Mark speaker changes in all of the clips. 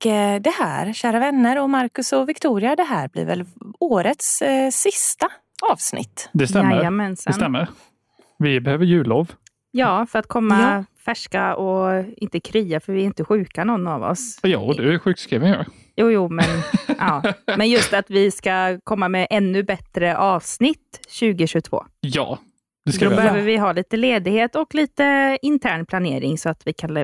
Speaker 1: Och eh, det här, kära vänner och Marcus och Victoria, det här blir väl årets eh, sista avsnitt.
Speaker 2: Det stämmer.
Speaker 3: Jajamensan.
Speaker 2: Det stämmer. Vi behöver jullov.
Speaker 3: Ja, för att komma
Speaker 1: Ja.
Speaker 3: färska och inte krya, för vi är inte sjuka någon av oss.
Speaker 2: Ja, och du är sjukskriven ju.
Speaker 3: Jo, jo, men, ja. men just att vi ska komma med ännu bättre avsnitt 2022.
Speaker 2: Ja, det ska
Speaker 3: Då
Speaker 2: vi.
Speaker 3: behöver vi ha lite ledighet och lite intern planering så att vi kan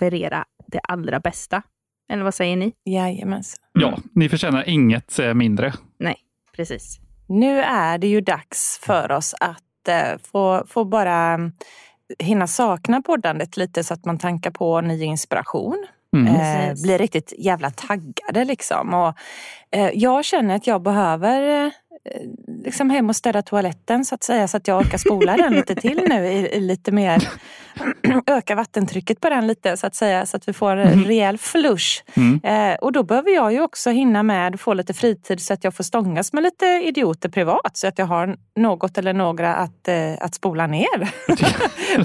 Speaker 3: leverera det allra bästa. Eller vad säger ni?
Speaker 1: Jajamensan.
Speaker 2: Ja, ni förtjänar inget mindre.
Speaker 3: Nej, precis.
Speaker 1: Nu är det ju dags för oss att eh, få, få bara mm, hinna sakna poddandet lite så att man tankar på ny inspiration.
Speaker 2: Mm.
Speaker 1: Eh, blir riktigt jävla taggade liksom. Och, eh, jag känner att jag behöver eh, liksom hem och städa toaletten så att säga så att jag orkar spola den lite till nu i, i lite mer öka vattentrycket på den lite så att säga så att vi får en rejäl flush.
Speaker 2: Mm.
Speaker 1: Eh, och då behöver jag ju också hinna med få lite fritid så att jag får stångas med lite idioter privat så att jag har något eller några att, eh, att spola ner.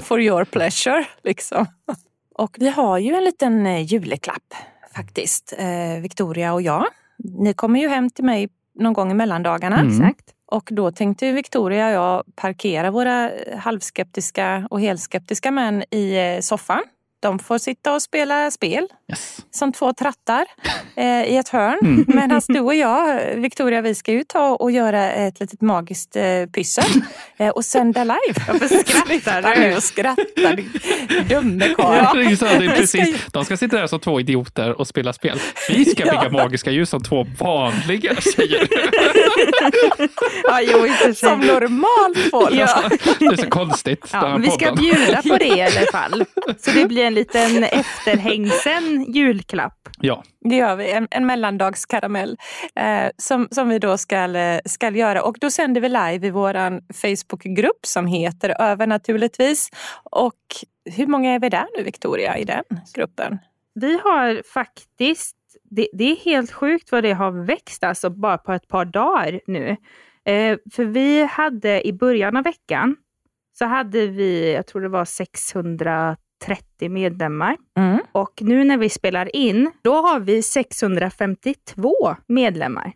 Speaker 1: For your pleasure liksom. Och vi har ju en liten eh, juleklapp faktiskt, eh, Victoria och jag. Ni kommer ju hem till mig någon gång i mellandagarna.
Speaker 2: Mm.
Speaker 3: Exakt.
Speaker 1: Och då tänkte Victoria och jag parkera våra halvskeptiska och helskeptiska män i eh, soffan. De får sitta och spela spel
Speaker 2: Yes.
Speaker 1: som två trattar eh, i ett hörn.
Speaker 2: Mm.
Speaker 1: Medan du och jag, Victoria, vi ska ju ta och göra ett litet magiskt eh, pyssel eh, och sända live.
Speaker 3: Varför skrattar du?
Speaker 1: nu och skratta, din dumme
Speaker 2: Ja.
Speaker 1: karl.
Speaker 2: Det är precis. De ska sitta där som två idioter och spela spel. Vi ska bygga
Speaker 1: Ja.
Speaker 2: magiska ljus som två vanliga tjejer.
Speaker 3: Ja, jo, i och för sig.
Speaker 1: Som normalt folk.
Speaker 3: Ja.
Speaker 2: Det är så konstigt.
Speaker 3: Ja, vi ska bjuda på det i alla fall. Så det blir en liten efterhängsen julklapp.
Speaker 2: Ja,
Speaker 1: Det gör vi, en, en mellandagskaramell eh, som, som vi då ska, eh, ska göra. Och då sänder vi live i vår Facebookgrupp som heter Över naturligtvis. Och hur många är vi där nu Victoria i den gruppen?
Speaker 3: Vi har faktiskt, det, det är helt sjukt vad det har växt alltså bara på ett par dagar nu. Eh, för vi hade i början av veckan så hade vi, jag tror det var 630 medlemmar.
Speaker 1: Mm.
Speaker 3: Och nu när vi spelar in, då har vi 652 medlemmar.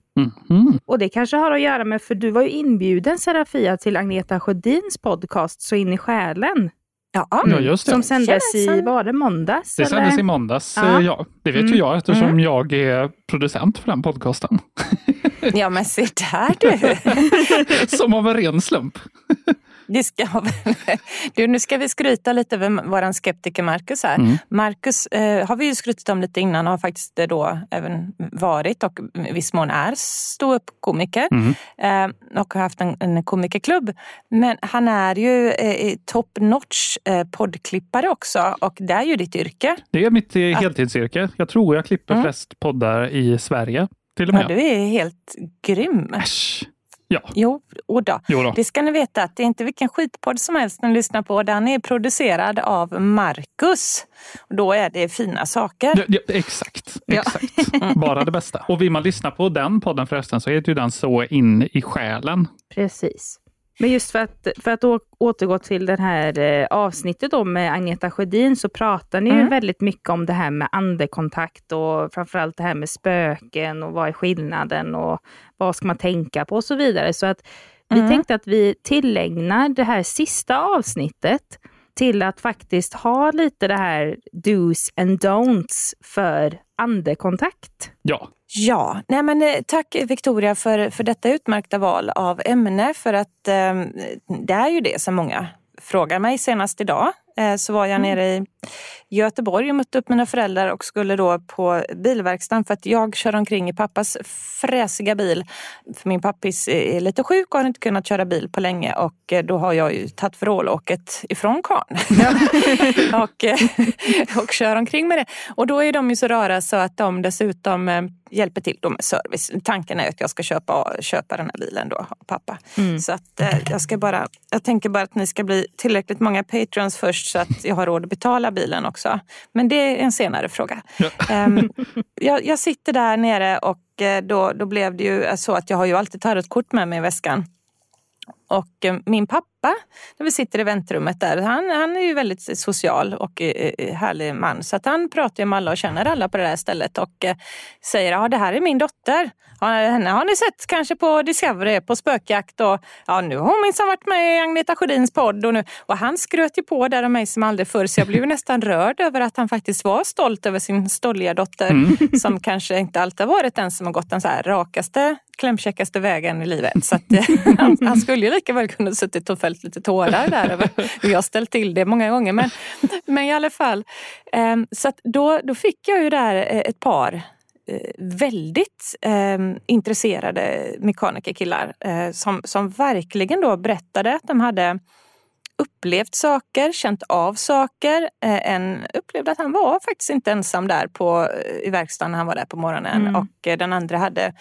Speaker 2: Mhm.
Speaker 3: Och det kanske har att göra med, för du var ju inbjuden Serafia till Agneta Sjödins podcast Så in i själen.
Speaker 1: Ja,
Speaker 2: ja just det.
Speaker 3: Som sändes i, var det måndags?
Speaker 2: Det
Speaker 3: eller?
Speaker 2: sändes i måndags.
Speaker 3: Ja.
Speaker 2: eh, Ja, det vet ju
Speaker 3: Mm.
Speaker 2: jag eftersom
Speaker 1: Mm.
Speaker 2: jag är producent för den podcasten.
Speaker 1: ja men se där du.
Speaker 2: Som av en ren slump.
Speaker 1: Det ska, du, nu ska vi skryta lite över vår skeptiker Marcus här.
Speaker 2: Mm.
Speaker 1: Marcus eh, har vi ju skrutit om lite innan och har faktiskt eh, då även varit och i viss mån är ståuppkomiker
Speaker 2: Mm.
Speaker 1: eh, och har haft en, en komikerklubb. Men han är ju eh, top notch eh, poddklippare också och det är ju ditt yrke.
Speaker 2: Det är mitt eh, heltidsyrke. Jag tror jag klipper
Speaker 1: Mm.
Speaker 2: flest poddar i Sverige. Till och
Speaker 1: Ja,
Speaker 2: med.
Speaker 1: du är helt grym.
Speaker 2: Äsch. Ja,
Speaker 1: Jo, och då.
Speaker 2: jo då.
Speaker 1: Det ska ni veta att det är inte vilken skitpodd som helst ni lyssnar på. Den är producerad av Marcus. Och då är det fina saker.
Speaker 2: Ja, ja, exakt,
Speaker 3: Ja.
Speaker 2: exakt. Bara det bästa. Och vill man lyssna på den podden förresten så heter ju den Så in i själen.
Speaker 3: Precis. Men just för att, för att återgå till det här eh, avsnittet då med Agneta Sjödin så pratar ni ju
Speaker 1: Mm.
Speaker 3: väldigt mycket om det här med andekontakt och framförallt det här med spöken och vad är skillnaden och vad ska man tänka på och så vidare. Så att vi
Speaker 1: Mm.
Speaker 3: tänkte att vi tillägnar det här sista avsnittet till att faktiskt ha lite det här dos and don'ts för andekontakt.
Speaker 2: Ja.
Speaker 1: Ja, nej men eh, tack Victoria för, för detta utmärkta val av ämne för att eh, det är ju det som många frågar mig. Senast idag så var jag mm. nere i Göteborg och mötte upp mina föräldrar och skulle då på bilverkstaden för att jag kör omkring i pappas fräsiga bil. För min pappis är lite sjuk och har inte kunnat köra bil på länge och eh, då har jag ju tagit vrålåket ifrån karln. och, eh, och kör omkring med det. Och då är de ju så rara så att de dessutom eh, hjälper till då med service. Tanken är att jag ska köpa, köpa den här bilen då pappa. Mm. Så att jag ska bara, jag tänker bara att ni ska bli tillräckligt många patrons först så att jag har råd att betala bilen också. Men det är en senare fråga. Ja. Um, jag, jag, sitter där nere och eh, då, då blev det ju så att jag har ju alltid tarotkort med mig i väskan. Och eh, min pappa, när vi sitter i väntrummet där, han, han är ju väldigt social och eh, härlig man. Så att han pratar med alla och känner alla på det där stället och säger ja det här är min dotter. henne har ni sett kanske på Discovery på spökjakt och ja, nu har hon minsann varit med i Agneta Sjödins podd. Och, nu, och han skröt ju på där om mig som aldrig förr så jag blev nästan rörd över att han faktiskt var stolt över sin stolliga dotter mm. som kanske inte alltid har varit den som har gått den så här rakaste klämkäckaste vägen i livet. Så att, eh, han, han, skulle ju lika väl kunna suttit och fällt lite tårar där över hur jag ställt till det många gånger. Men, men i alla fall. Eh, så då, då fick jag ju där eh, ett par väldigt eh, intresserade mekanikerkillar eh, som, som verkligen då berättade att de hade upplevt saker, känt av saker. Eh, en upplevde att han var faktiskt inte ensam där på, i verkstaden när han var där på morgonen mm. och den andra hade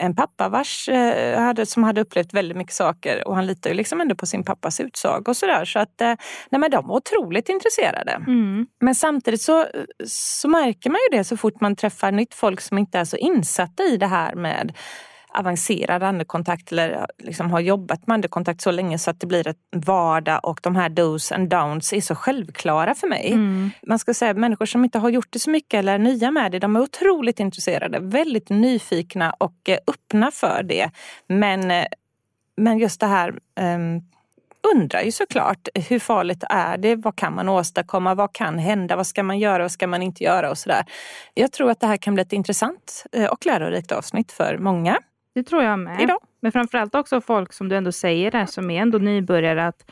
Speaker 1: en pappa vars, eh, hade, som hade upplevt väldigt mycket saker och han litar ju liksom ändå på sin pappas utsaga och sådär. Så att eh, nej, men de var otroligt intresserade. Mm. Men samtidigt så, så märker man ju det så fort man träffar nytt folk som inte är så insatta i det här med avancerad andekontakt eller liksom har jobbat med andekontakt så länge så att det blir ett vardag och de här dos and downs är så självklara för mig. Mm. Man ska säga människor som inte har gjort det så mycket eller är nya med det, de är otroligt intresserade, väldigt nyfikna och eh, öppna för det. Men, eh, men just det här um, undrar ju såklart hur farligt är det? Vad kan man åstadkomma? Vad kan hända? Vad ska man göra? Vad ska man inte göra? Och sådär. Jag tror att det här kan bli ett intressant eh, och lärorikt avsnitt för många.
Speaker 3: Det tror jag med.
Speaker 1: Idag.
Speaker 3: Men framförallt också folk som du ändå säger där, som är ändå nybörjare, att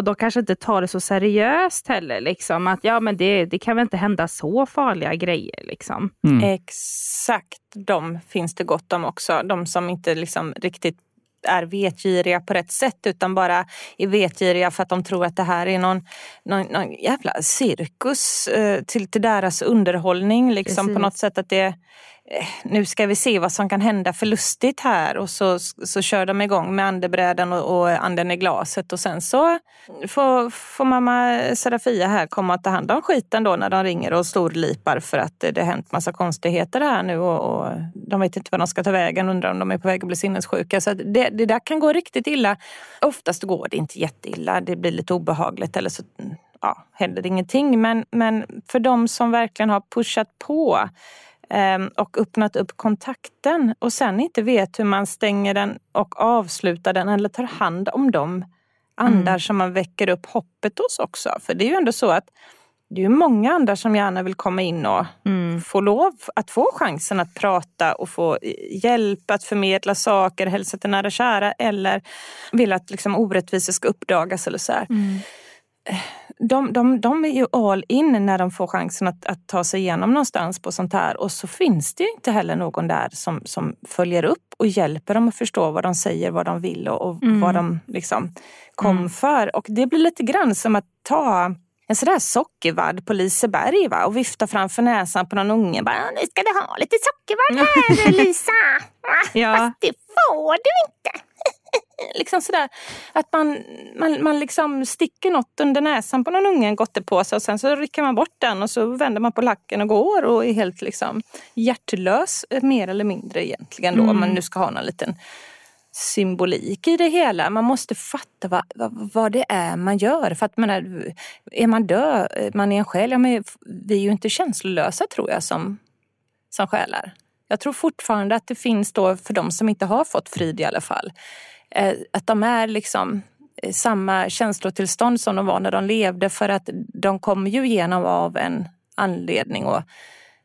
Speaker 3: de kanske inte tar det så seriöst heller. Liksom. Att ja, men det, det kan väl inte hända så farliga grejer. Liksom.
Speaker 1: Mm. Exakt, de finns det gott om också. De som inte liksom riktigt är vetgiriga på rätt sätt utan bara är vetgiriga för att de tror att det här är någon, någon, någon jävla cirkus eh, till, till deras underhållning. Liksom, på något sätt att det nu ska vi se vad som kan hända för lustigt här och så, så kör de igång med andebrädan och, och anden i glaset och sen så får, får mamma Serafia här komma och ta hand om skiten då när de ringer och storlipar för att det har hänt massa konstigheter här nu och, och de vet inte vad de ska ta vägen, undrar om de är på väg att bli sinnessjuka. Så det, det där kan gå riktigt illa. Oftast går det inte jätteilla, det blir lite obehagligt eller så ja, händer det ingenting. Men, men för de som verkligen har pushat på och öppnat upp kontakten och sen inte vet hur man stänger den och avslutar den eller tar hand om de andar mm. som man väcker upp hoppet hos också. För det är ju ändå så att det är många andra som gärna vill komma in och mm. få lov att få chansen att prata och få hjälp att förmedla saker, hälsa till nära kära eller vill att liksom orättvisor ska uppdagas eller så mm de, de, de är ju all in när de får chansen att, att, ta sig igenom någonstans på sånt här. Och så finns det ju inte heller någon där som, som följer upp och hjälper dem att förstå vad de säger, vad de vill och, och mm. vad de liksom kom mm. för. Och det blir lite grann som att ta en sån där sockervadd på Liseberg va? och vifta framför näsan på någon unge. Bara, nu ska du ha lite sockervadd här Lisa. ja. Fast det får du inte. Liksom sådär, att man, man, man liksom sticker något under näsan på någon unge, en gottepåse och sen så rycker man bort den och så vänder man på lacken och går och är helt liksom hjärtlös mer eller mindre egentligen då. Mm. Om man nu ska ha någon liten symbolik i det hela. Man måste fatta vad, vad, vad, det är man gör. För att man är, är man död, man är en själ, ja, men vi är ju inte känslolösa tror jag som, som själar. Jag tror fortfarande att det finns då, för de som inte har fått frid i alla fall, att de är liksom samma känslotillstånd som de var när de levde för att de kommer ju igenom av en anledning. Och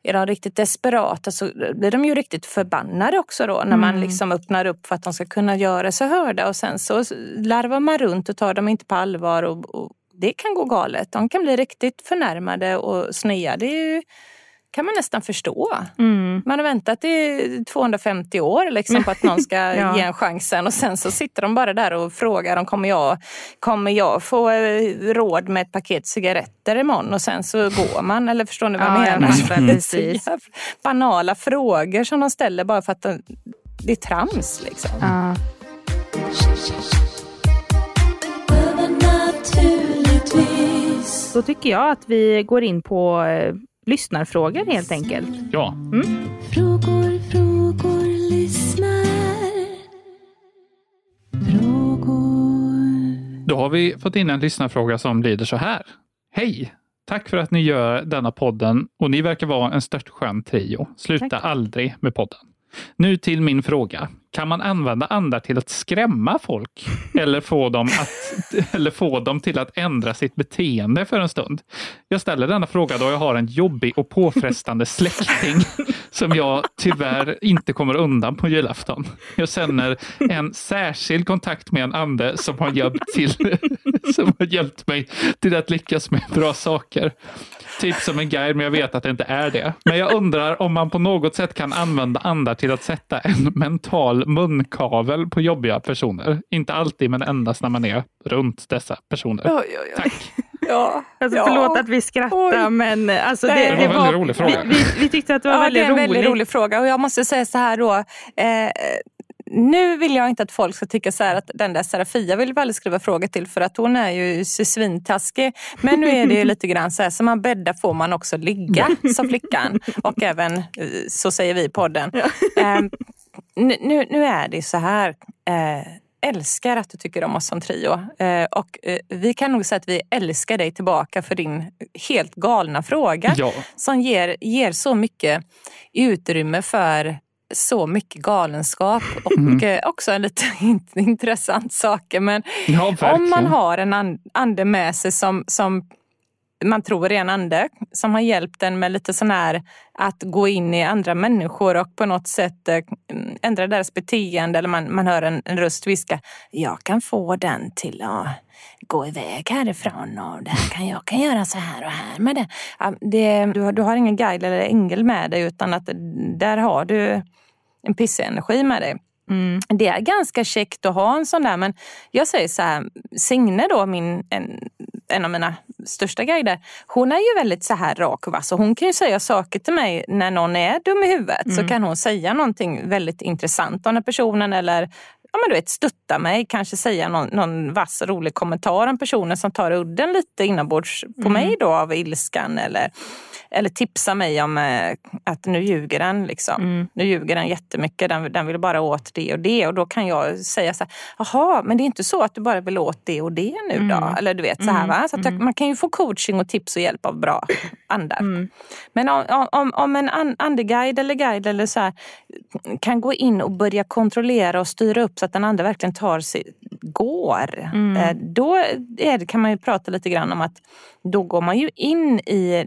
Speaker 1: är de riktigt desperata så blir de ju riktigt förbannade också då när man liksom öppnar upp för att de ska kunna göra sig hörda och sen så larvar man runt och tar dem inte på allvar och, och det kan gå galet. De kan bli riktigt förnärmade och snea. Det är ju, kan man nästan förstå.
Speaker 3: Mm.
Speaker 1: Man har väntat i 250 år liksom på att någon ska
Speaker 3: Ja.
Speaker 1: ge en chansen och sen så sitter de bara där och frågar om kommer jag, kommer jag få eh, råd med ett paket cigaretter imorgon och sen så går man. Eller förstår ni vad jag
Speaker 3: Ja,
Speaker 1: menar? jävla Banala frågor som de ställer bara för att de, det är trams liksom.
Speaker 3: Ja. Då tycker jag att vi går in på eh, lyssnarfrågor helt enkelt.
Speaker 2: Ja,
Speaker 4: Frågor, frågor, lyssnar. Frågor.
Speaker 2: då har vi fått in en lyssnarfråga som lyder så här. Hej! Tack för att ni gör denna podden och ni verkar vara en störtskön trio. Sluta
Speaker 3: Tack.
Speaker 2: aldrig med podden. Nu till min fråga. Kan man använda andar till att skrämma folk eller få, dem att, eller få dem till att ändra sitt beteende för en stund? Jag ställer denna fråga då jag har en jobbig och påfrestande släkting som jag tyvärr inte kommer undan på julafton. Jag känner en särskild kontakt med en ande som har hjälpt, till, som har hjälpt mig till att lyckas med bra saker. Typ som en guide, men jag vet att det inte är det. Men jag undrar om man på något sätt kan använda andar till att sätta en mental munkavel på jobbiga personer. Inte alltid, men endast när man är runt dessa personer.
Speaker 1: Oj, oj, oj.
Speaker 2: Tack.
Speaker 1: Ja,
Speaker 3: Alltså,
Speaker 1: ja.
Speaker 3: Förlåt att vi skrattar
Speaker 1: Oj.
Speaker 3: men eh, alltså, det, det,
Speaker 2: var en väldigt rolig fråga.
Speaker 3: Vi, vi, vi tyckte att det var
Speaker 1: Ja,
Speaker 3: väldigt
Speaker 1: det är en
Speaker 3: roligt.
Speaker 1: väldigt rolig fråga och jag måste säga så här då. Eh, nu vill jag inte att folk ska tycka så här att den där Serafia vill vi aldrig skriva frågor till för att hon är ju svintaskig. Men nu är det ju lite grann så här, som man bäddar får man också ligga, sa flickan. Och även, eh, så säger vi i podden. Eh, nu, nu nu är det så här. Eh, älskar att du tycker om oss som trio. Eh, och eh, vi kan nog säga att vi älskar dig tillbaka för din helt galna fråga
Speaker 2: Ja.
Speaker 1: som ger, ger så mycket utrymme för så mycket galenskap och eh, också en lite in- intressant saker. Men
Speaker 2: Ja,
Speaker 1: om man har en an- ande med sig som, som man tror är en ande som har hjälpt en med lite sån här att gå in i andra människor och på något sätt eh, ändra deras beteende eller man, man hör en, en röst viska jag kan få den till att gå iväg härifrån och det här kan jag kan göra så här och här med det. Det du, har, du har ingen guide eller ängel med dig utan att där har du en pissenergi med dig.
Speaker 3: Mm.
Speaker 1: Det är ganska käckt att ha en sån där men jag säger så här, Signe då, min, en, en av mina största guider, hon är ju väldigt så här rak och vass och hon kan ju säga saker till mig när någon är dum i huvudet så kan hon säga någonting väldigt intressant om den personen eller ja, men du vet, stötta mig, kanske säga någon, någon vass rolig kommentar om personen som tar udden lite inombords på mig då av ilskan eller, eller tipsa mig om eh, att nu ljuger den. Liksom. Nu ljuger den jättemycket, den, den vill bara åt det och det och då kan jag säga så här, jaha, men det är inte så att du bara vill åt det och det nu då? Eller du vet så här va? Så jag, man kan ju få coaching och tips och hjälp av bra andar. Men om, om, om en an, andeguide eller guide eller så här, kan gå in och börja kontrollera och styra upp så att den andra verkligen tar sig, går. Eh, Då är kan man ju prata lite grann om att då går man ju in i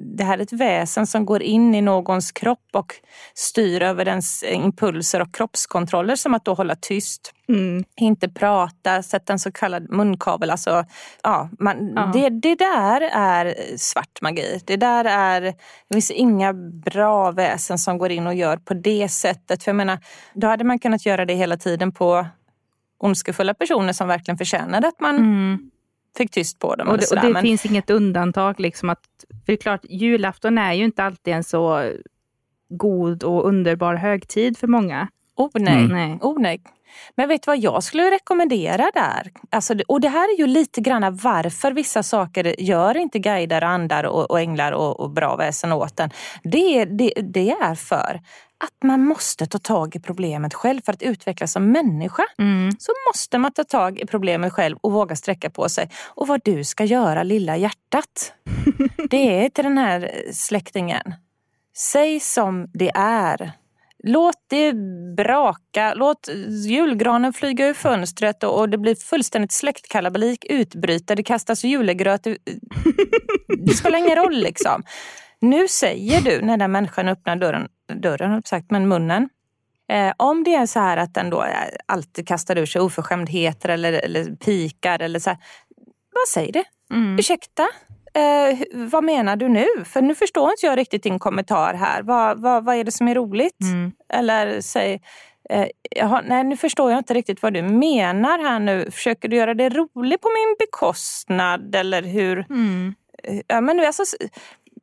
Speaker 1: det här är ett väsen som går in i någons kropp och styr över dens impulser och kroppskontroller som att då hålla tyst
Speaker 3: Mm.
Speaker 1: inte prata, sätta en så kallad munkavel. Alltså, ja, man,
Speaker 3: Ja.
Speaker 1: Det, det där är svart magi. Det där är, det finns inga bra väsen som går in och gör på det sättet. För jag menar, då hade man kunnat göra det hela tiden på ondskefulla personer som verkligen förtjänade att man
Speaker 3: Mm.
Speaker 1: Fick tyst på dem.
Speaker 3: Och det, och det
Speaker 1: Men-
Speaker 3: finns inget undantag. Liksom att, för det är klart, julafton är ju inte alltid en så god och underbar högtid för många.
Speaker 1: Oh nej.
Speaker 2: Mm.
Speaker 3: Nej.
Speaker 1: Oh, nej. Men vet du vad jag skulle rekommendera där? Alltså, och det här är ju lite grann varför vissa saker gör inte guider, andar och, och änglar och, och bra väsen åt en. Det, det, det är för att man måste ta tag i problemet själv för att utvecklas som människa.
Speaker 3: Mm.
Speaker 1: Så måste man ta tag i problemet själv och våga sträcka på sig. Och vad du ska göra lilla hjärtat, det är till den här släktingen. Säg som det är. Låt det braka, låt julgranen flyga ur fönstret och, det blir fullständigt släktkalabalik, utbryta, det kastas julegröt. Det spelar ingen roll liksom. Nu säger du när den människan öppnar dörren, dörren sagt, men munnen. Eh, om det är så här att den då eh, alltid kastar ur sig oförskämdheter eller, eller pikar eller så här, vad säger det?
Speaker 3: Mm.
Speaker 1: Ursäkta? Eh, vad menar du nu? För nu förstår inte jag riktigt din kommentar här. Vad, vad, vad är det som är roligt?
Speaker 3: Mm.
Speaker 1: Eller säg, eh, nej nu förstår jag inte riktigt vad du menar här nu. Försöker du göra det roligt på min bekostnad? Eller hur?
Speaker 3: Mm.
Speaker 1: Eh, Ja, men alltså,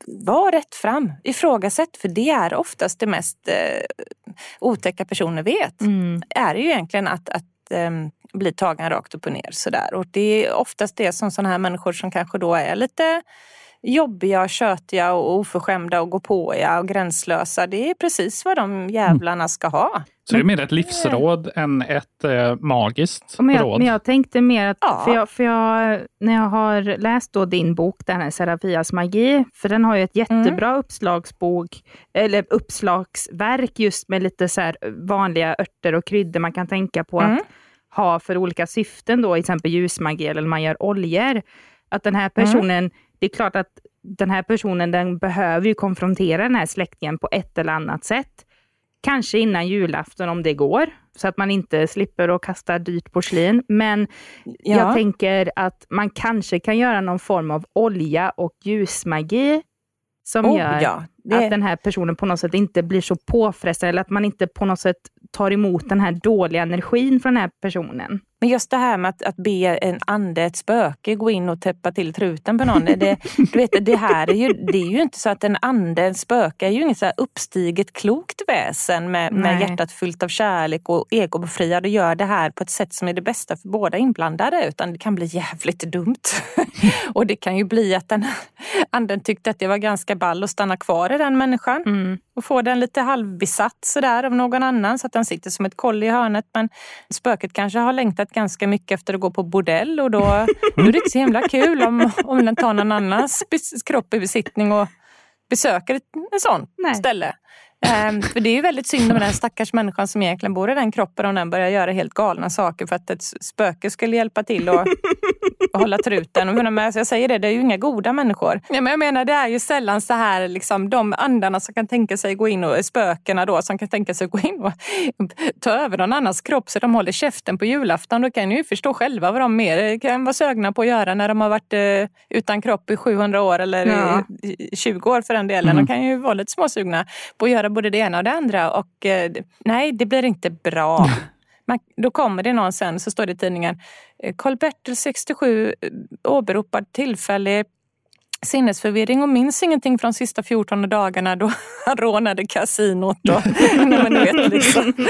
Speaker 1: var rätt fram, ifrågasätt. För det är oftast det mest eh, otäcka personer vet.
Speaker 3: Mm.
Speaker 1: Är ju egentligen att, att ehm, bli tagen rakt upp och ner. Sådär. Och det är oftast det som sådana här människor som kanske då är lite jobbiga, tjötiga och oförskämda och gåpåiga och gränslösa. Det är precis vad de jävlarna ska ha.
Speaker 2: Så det är mer ett livsråd än ett eh, magiskt
Speaker 3: Men jag,
Speaker 2: råd.
Speaker 3: men jag tänkte mer att,
Speaker 1: Ja.
Speaker 3: för, jag, för jag, när jag har läst då din bok, den här Serafias magi, för den har ju ett jättebra uppslagsbok, eller uppslagsverk just med lite så här vanliga örter och kryddor man kan tänka på
Speaker 1: Mm.
Speaker 3: att ha för olika syften då, till exempel ljusmagi eller man gör oljor. Att den här personen, det är klart att den här personen den behöver ju konfrontera den här släktingen på ett eller annat sätt. Kanske innan julafton om det går, så att man inte slipper att kasta dyrt porslin. Men
Speaker 1: Ja.
Speaker 3: jag tänker att man kanske kan göra någon form av olja och ljusmagi som
Speaker 1: Oh,
Speaker 3: gör
Speaker 1: ja. Det-
Speaker 3: att den här personen på något sätt inte blir så påfrestad eller att man inte på något sätt tar emot den här dåliga energin från den här personen.
Speaker 1: Men just det här med att, att be en ande, ett spöke, gå in och täppa till truten på någon. Det, du vet, det här är ju, det är ju inte så att en ande, en spöke, är ju inget så uppstiget klokt väsen med, med hjärtat fyllt av kärlek och egobefriad och gör det här på ett sätt som är det bästa för båda inblandade. Utan det kan bli jävligt dumt. och det kan ju bli att den anden tyckte att det var ganska ball att stanna kvar i den människan
Speaker 3: Mm.
Speaker 1: och få den lite halvbesatt sådär av någon annan så att den sitter som ett koll i hörnet. Men spöket kanske har längtat ganska mycket efter att gå på bordell och då, då är det inte så himla kul om, om den tar någon annans kropp i besittning och besöker ett en sån
Speaker 3: Nej.
Speaker 1: ställe. Ehm, för det är ju väldigt synd om den stackars människan som egentligen bor i den kroppen om den börjar göra helt galna saker för att ett spöke skulle hjälpa till och, och hålla truten. Och men jag säger det, det är ju inga goda människor. Ja, men jag menar, det är ju sällan så här, liksom, de andarna som kan tänka sig gå in och spökena då som kan tänka sig gå in och ta över någon annans kropp så de håller käften på julafton. Då kan ni ju förstå själva vad de mer kan vara sögna på att göra när de har varit eh, utan kropp i 700 år eller
Speaker 3: Ja.
Speaker 1: i- i 20 år för den delen. De kan ju vara lite småsugna på att göra både det ena och det andra. Och eh, nej, det blir inte bra. Man, då kommer det någon sen, så står det i tidningen, eh, Karl-Bertil 67 eh, åberopad tillfällig sinnesförvirring och minns ingenting från de sista 14 dagarna då han rånade kasinot. Och, nej, vet, liksom.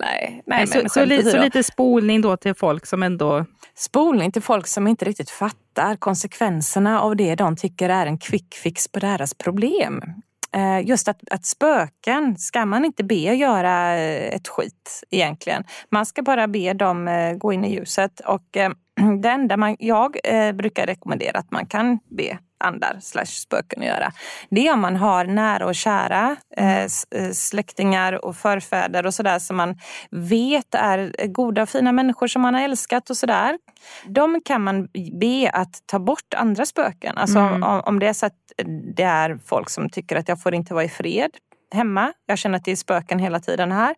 Speaker 1: nej, nej,
Speaker 3: så, så, så lite spolning då till folk som ändå...
Speaker 1: Spolning till folk som inte riktigt fattar konsekvenserna av det de tycker är en quick fix på deras problem. Eh, just att, att spöken ska man inte be göra eh, ett skit egentligen. Man ska bara be dem eh, gå in i ljuset och det enda man, jag brukar rekommendera att man kan be andar slash spöken att göra. Det är om man har nära och kära eh, eh, släktingar och förfäder och sådär som man vet är goda och fina människor som man har älskat och sådär. De kan man be att ta bort andra spöken. Alltså
Speaker 3: Mm.
Speaker 1: om, om det är så att det är folk som tycker att jag får inte vara i fred hemma. Jag känner att det är spöken hela tiden här.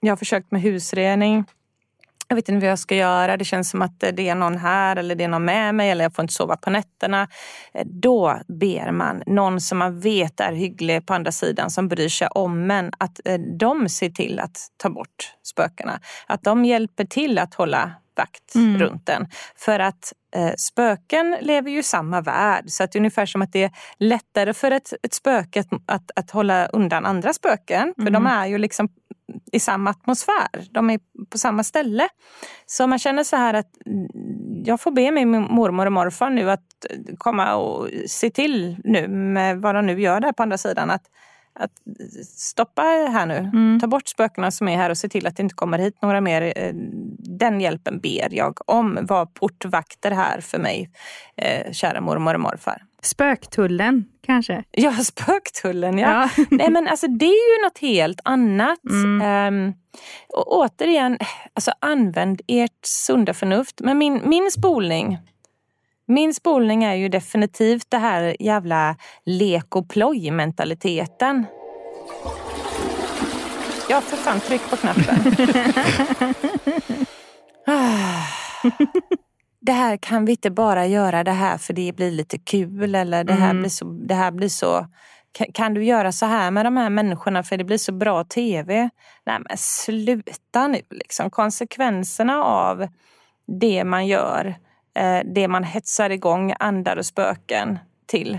Speaker 1: Jag har försökt med husrening. Jag vet inte vad jag ska göra. Det känns som att det är någon här eller det är någon med mig eller jag får inte sova på nätterna. Eh, Då ber man någon som man vet är hygglig på andra sidan som bryr sig om en att eh, de ser till att ta bort spökena. Att de hjälper till att hålla vakt
Speaker 3: Mm.
Speaker 1: runt den. För att eh, spöken lever ju i samma värld. Så att det är ungefär som att det är lättare för ett, ett spöke att, att, att hålla undan andra spöken. För de är ju liksom i samma atmosfär. De är på samma ställe. Så man känner så här att mm, jag får be min mormor och morfar nu att komma och se till nu med vad de nu gör där på andra sidan. Att, att stoppa här nu.
Speaker 3: Mm.
Speaker 1: Ta bort spökena som är här och se till att det inte kommer hit några mer. Eh, Den hjälpen ber jag om. Var portvakter här för mig, eh, kära mormor och morfar.
Speaker 3: Spöktullen kanske?
Speaker 1: Ja, spöktullen ja.
Speaker 3: Ja.
Speaker 1: Nej men alltså det är ju något helt annat.
Speaker 3: Mm.
Speaker 1: Ehm, och återigen, alltså använd ert sunda förnuft. Men min, min spolning, min spolning är ju definitivt det här jävla lek och ploj mentaliteten. Ja, för fan, tryck på knappen. Det här kan vi inte bara göra det här för det blir lite kul eller det här
Speaker 3: Mm.
Speaker 1: blir så, det här blir så kan, kan du göra så här med de här människorna för det blir så bra tv? Nej men sluta nu liksom. Konsekvenserna av det man gör, eh, det man hetsar igång andar och spöken till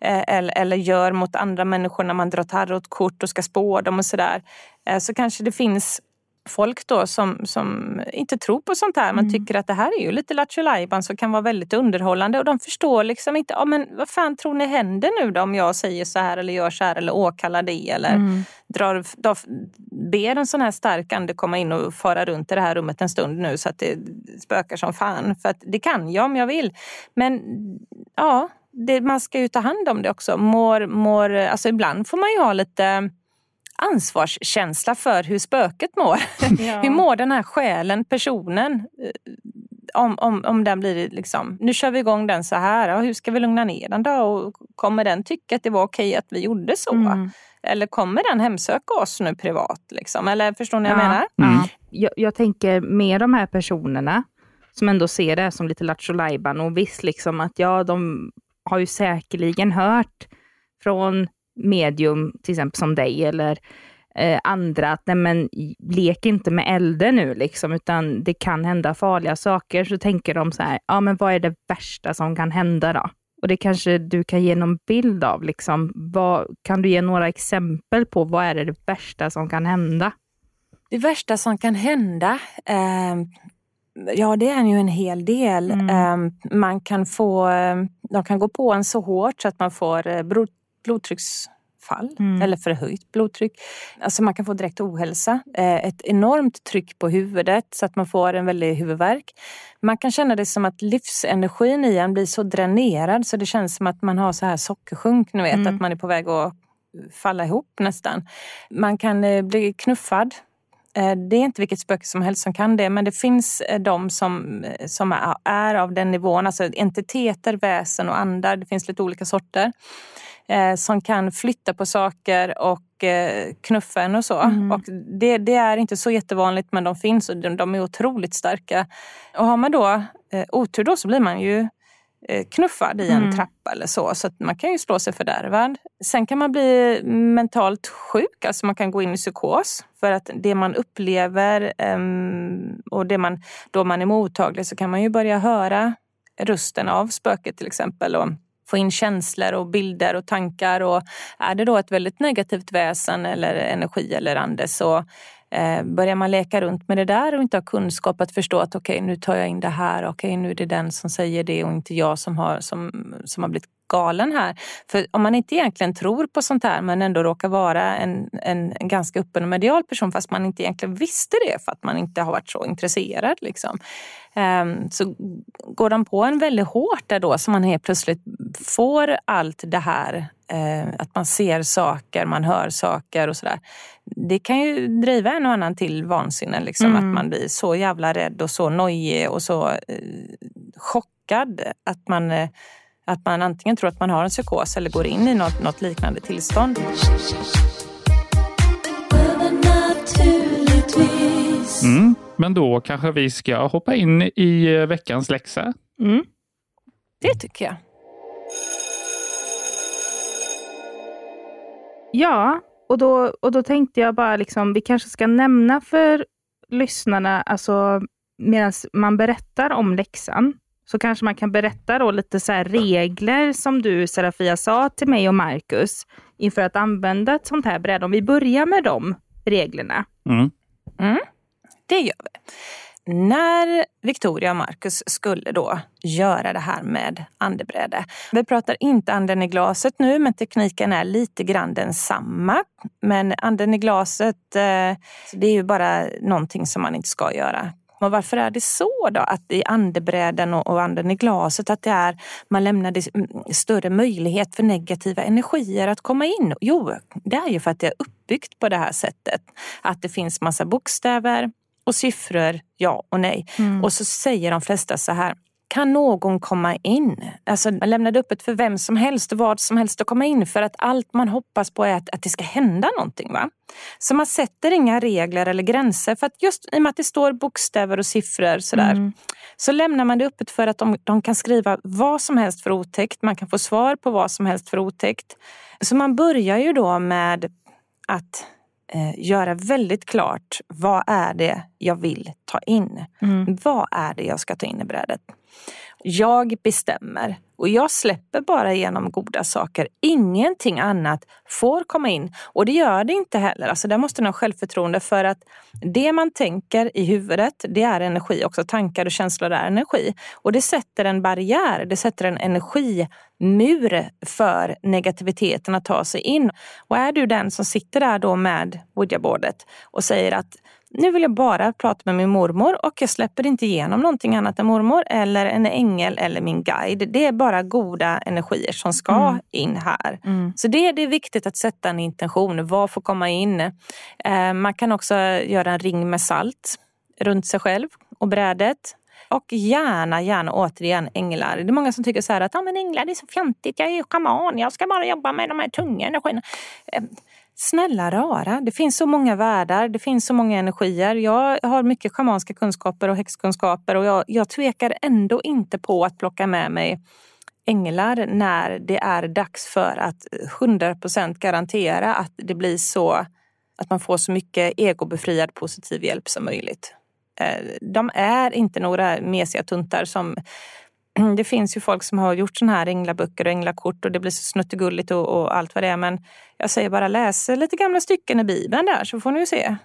Speaker 1: eh, eller, eller gör mot andra människor när man drar tarotkort och ska spå dem och sådär. Eh, så kanske det finns folk då som, som inte tror på sånt här men tycker att det här är ju lite lattjo som kan vara väldigt underhållande och de förstår liksom inte, ja men vad fan tror ni händer nu då om jag säger så här eller gör så här eller åkallar det eller
Speaker 3: Mm.
Speaker 1: drar, då, ber en sån här stark ande komma in och fara runt i det här rummet en stund nu så att det spökar som fan. För att det kan jag om jag vill. Men ja, det, man ska ju ta hand om det också. Mår, mår, alltså ibland får man ju ha lite ansvarskänsla för hur spöket mår. hur mår den här själen, personen? Eh, Om, om, om den blir liksom, nu kör vi igång den så här, ja, hur ska vi lugna ner den då? Och kommer den tycka att det var okej att vi gjorde så?
Speaker 3: Mm.
Speaker 1: Eller kommer den hemsöka oss nu privat? Liksom? Eller förstår ni vad jag
Speaker 3: Ja.
Speaker 1: menar?
Speaker 3: Ja. Jag, jag tänker med de här personerna som ändå ser det som lite lattjo och visst liksom att ja, de har ju säkerligen hört från medium, till exempel som dig eller eh, andra, att nej men lek inte med elden nu liksom, utan det kan hända farliga saker. Så tänker de så här, ja men vad är det värsta som kan hända då? Och det kanske du kan ge någon bild av, liksom, vad, kan du ge några exempel på vad är det, värsta som kan hända?
Speaker 1: Det värsta som kan hända, eh, ja det är ju en hel del. Eh, man kan få, eh, de kan gå på en så hårt så att man får eh, blod, blodtrycksfall eller förhöjt blodtryck. Alltså man kan få direkt ohälsa. Eh, ett enormt tryck på huvudet så att man får en väldig huvudvärk. Man kan känna det som att livsenergin i en blir så dränerad så det känns som att man har så här sockersjunk, ni vet, att man är på väg att falla ihop nästan. Man kan eh, bli knuffad. Eh, Det är inte vilket spöke som helst som kan det, men det finns de som, som är- är av den nivån, alltså entiteter, väsen och andar, det finns lite olika sorter, eh, som kan flytta på saker och eh, knuffa en och så. Och det, det är inte så jättevanligt, men de finns och de, de är otroligt starka. Och har man då eh, otur då så blir man ju eh, knuffad i en trappa eller så. Så man kan ju slå sig fördärvad. Sen kan man bli mentalt sjuk, alltså man kan gå in i psykos. För att det man upplever ehm, och det man, då man är mottaglig så kan man ju börja höra rösten av spöket till exempel. Och få in känslor och bilder och tankar. Och är det då ett väldigt negativt väsen eller energi eller ande så eh, börjar man leka runt med det där och inte ha kunskap att förstå att okej, nu tar jag in det här, okej, nu är det den som säger det och inte jag som har, som, som har blivit galen här. För om man inte egentligen tror på sånt här men ändå råkar vara en, en, en ganska öppen och medial person fast man inte egentligen visste det för att man inte har varit så intresserad. Liksom. Ehm, så går de på en väldigt hårt där då så man helt plötsligt får allt det här eh, att man ser saker, man hör saker och sådär. Det kan ju driva en och annan till vansinne. Liksom, Att man blir så jävla rädd och så nojig och så eh, chockad att man, eh, att man antingen tror att man har en psykos eller går in i något, något liknande tillstånd.
Speaker 2: Mm. Men då kanske vi ska hoppa in i eh, veckans läxa.
Speaker 3: Mm.
Speaker 1: Det tycker jag.
Speaker 3: Ja, och då, och då tänkte jag bara liksom, vi kanske ska nämna för lyssnarna, alltså medan man berättar om läxan, så kanske man kan berätta då lite så här regler som du Serafia sa till mig och Marcus inför att använda ett sånt här bräde. Om vi börjar med de reglerna.
Speaker 2: Mm.
Speaker 1: Det gör vi. När Victoria och Marcus skulle då göra det här med andebräde. Vi pratar inte anden i glaset nu, men tekniken är lite grann densamma. Men anden i glaset, eh, det är ju bara någonting som man inte ska göra. Och varför är det så då? Att i andebräden och, och anden i glaset att det är, man lämnade större möjlighet för negativa energier att komma in? Jo, det är ju för att det är uppbyggt på det här sättet. Att det finns massa bokstäver och siffror, ja och nej. Och så säger de flesta så här, kan någon komma in? Alltså, man lämnade öppet för vem som helst och vad som helst att komma in för att allt man hoppas på är att, att det ska hända någonting. Va? Så man sätter inga regler eller gränser för att just i och med att det står bokstäver och siffror sådär, så lämnar man det öppet för att de, de kan skriva vad som helst för otäckt. Man kan få svar på vad som helst för otäckt. Så man börjar ju då med att eh, göra väldigt klart vad är det jag vill ta in. Vad är det jag ska ta in i brädet? Jag bestämmer och jag släpper bara igenom goda saker. Ingenting annat får komma in och det gör det inte heller. Alltså där måste man ha självförtroende för att det man tänker i huvudet, det är energi. Också tankar och känslor är energi. Och det sätter en barriär, det sätter en energimur för negativiteten att ta sig in. Och är du den som sitter där då med ouija-bordet och säger att nu vill jag bara prata med min mormor och jag släpper inte igenom någonting annat än mormor eller en ängel eller min guide. Det är bara goda energier som ska in här. Så det, det är viktigt att sätta en intention. Vad får komma in? Eh, man kan också göra en ring med salt runt sig själv och brädet. Och gärna, gärna återigen änglar. Det är många som tycker så här att ah, men änglar det är så fjantigt, jag är ju schaman, jag ska bara jobba med de här tunga energierna. Ehm, snälla rara, det finns så många världar, det finns så många energier. Jag har mycket schamanska kunskaper och häxkunskaper och jag, jag tvekar ändå inte på att plocka med mig änglar när det är dags för att 100% garantera att det blir så att man får så mycket egobefriad positiv hjälp som möjligt. Eh, De är inte några mesiga tuntar som det finns ju folk som har gjort såna här änglaböcker och änglakort och det blir så snuttegulligt och, och allt vad det är. Men jag säger bara läs lite gamla stycken i Bibeln där så får ni ju se.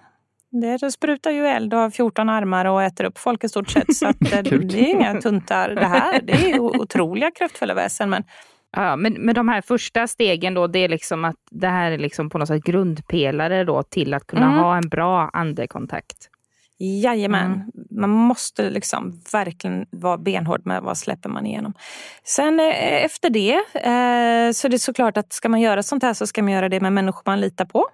Speaker 1: Det, det sprutar ju eld och har 14 armar och äter upp folk i stort sett. Så att, eh, det är inga tuntar det här. Det är otroliga kraftfulla väsen. Men
Speaker 3: Ja, men, men de här första stegen då, det är liksom att det här är liksom på något sätt grundpelare då till att kunna
Speaker 1: Mm.
Speaker 3: ha en bra andekontakt.
Speaker 1: Jajamän, man måste liksom verkligen vara benhård med vad släpper man igenom. Sen eh, efter det eh, så är det såklart att ska man göra sånt här så ska man göra det med människor man litar på.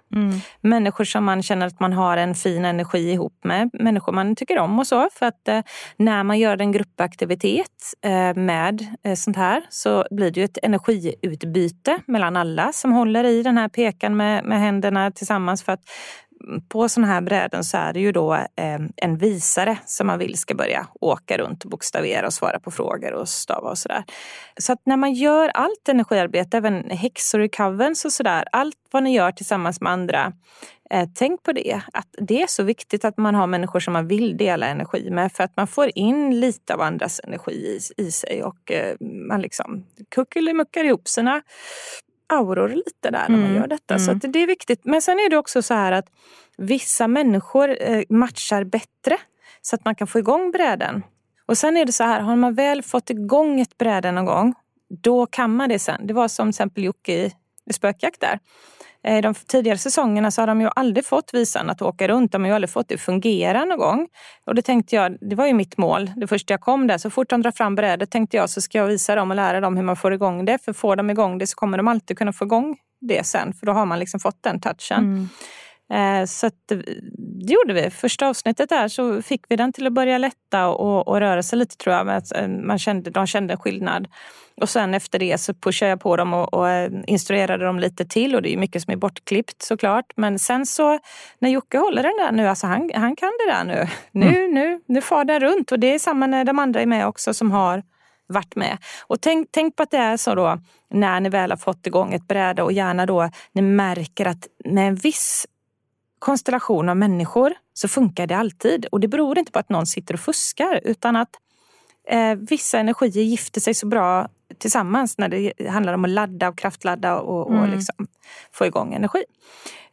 Speaker 1: Människor som man känner att man har en fin energi ihop med. Människor man tycker om och så. För att eh, när man gör en gruppaktivitet eh, med sånt här så blir det ju ett energiutbyte mellan alla som håller i den här pekan med, med händerna tillsammans. För att på sådana här bräden så är det ju då eh, en visare som man vill ska börja åka runt och bokstavera och svara på frågor och stava och sådär. Så att när man gör allt energiarbete, även häxor i coverns och sådär, allt vad ni gör tillsammans med andra, eh, tänk på det. Att det är så viktigt att man har människor som man vill dela energi med för att man får in lite av andras energi i, i sig och eh, man liksom kuckelimuckar ihop sina auror lite där när man gör detta. Så att det är viktigt. Men sen är det också så här att vissa människor eh, matchar bättre så att man kan få igång bräden. Och sen är det så här, har man väl fått igång ett bräde någon gång, då kan man det sen. Det var som till exempel Jocke i, i Spökjakt där. I De tidigare säsongerna så har de ju aldrig fått visan att åka runt. De har ju aldrig fått det att fungera någon gång. Och det tänkte jag, det var ju mitt mål. Det första jag kom där, så fort de drar fram brädet tänkte jag så ska jag visa dem och lära dem hur man får igång det. För får de igång det så kommer de alltid kunna få igång det sen. För då har man liksom fått den touchen. Mm. Så att, eh, det gjorde vi. Första avsnittet där så fick vi den till att börja lätta och, och röra sig lite tror jag. Men att, eh, Man kände, de kände en skillnad. Och sen efter det så pushade jag på dem och, och eh, instruerade dem lite till. Och det är mycket som är bortklippt såklart. Men sen så när Jocke håller den där nu, alltså han, han kan det där nu. Nu, nu, nu far den runt. Och det är samma när de andra är med också som har varit med. Och tänk, tänk på att det är så då när ni väl har fått igång ett bräde och gärna då ni märker att med en viss konstellation av människor så funkar det alltid. Och det beror inte på att någon sitter och fuskar utan att eh, vissa energier gifter sig så bra tillsammans när det handlar om att ladda och kraftladda och, och liksom få igång energi.